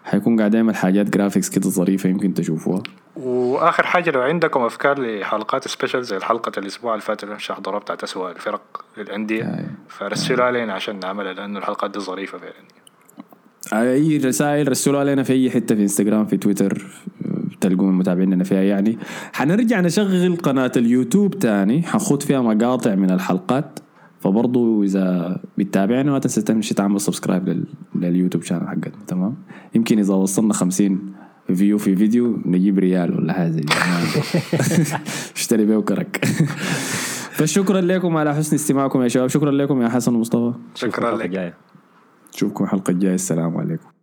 حيكون قاعد يعمل حاجات graphics كده ظريفة يمكن تشوفوها. وآخر حاجة لو عندكم أفكار لحلقات special زي الحلقة الأسبوع اللي فات اللي حضرها بتاعت اسوء الفرق للأندية. فرسلوا علينا عشان نعملها لأنه الحلقات دي ظريفة فعلا. أي رسائل رسلوا علينا في أي حتة في انستغرام في تويتر تلقون متابعيننا فيها يعني. حنرجع نشغل قناة اليوتيوب تاني. حنخوض فيها مقاطع من الحلقات. فبرضو إذا بتتابعنا ما تنسى تمشي تعمل subscribe لل... لل YouTube channel حقتنا. تمام؟ يمكن إذا وصلنا 50 فيو في فيديو نجيب ريال ولا حاجة. اشتري بيه وكرك. فشكرا لكم على حسن استماعكم يا شباب. شكرا لكم يا حسن ومصطفى. شكرا. لك. نشوفكم الحلقة الجاية. السلام عليكم.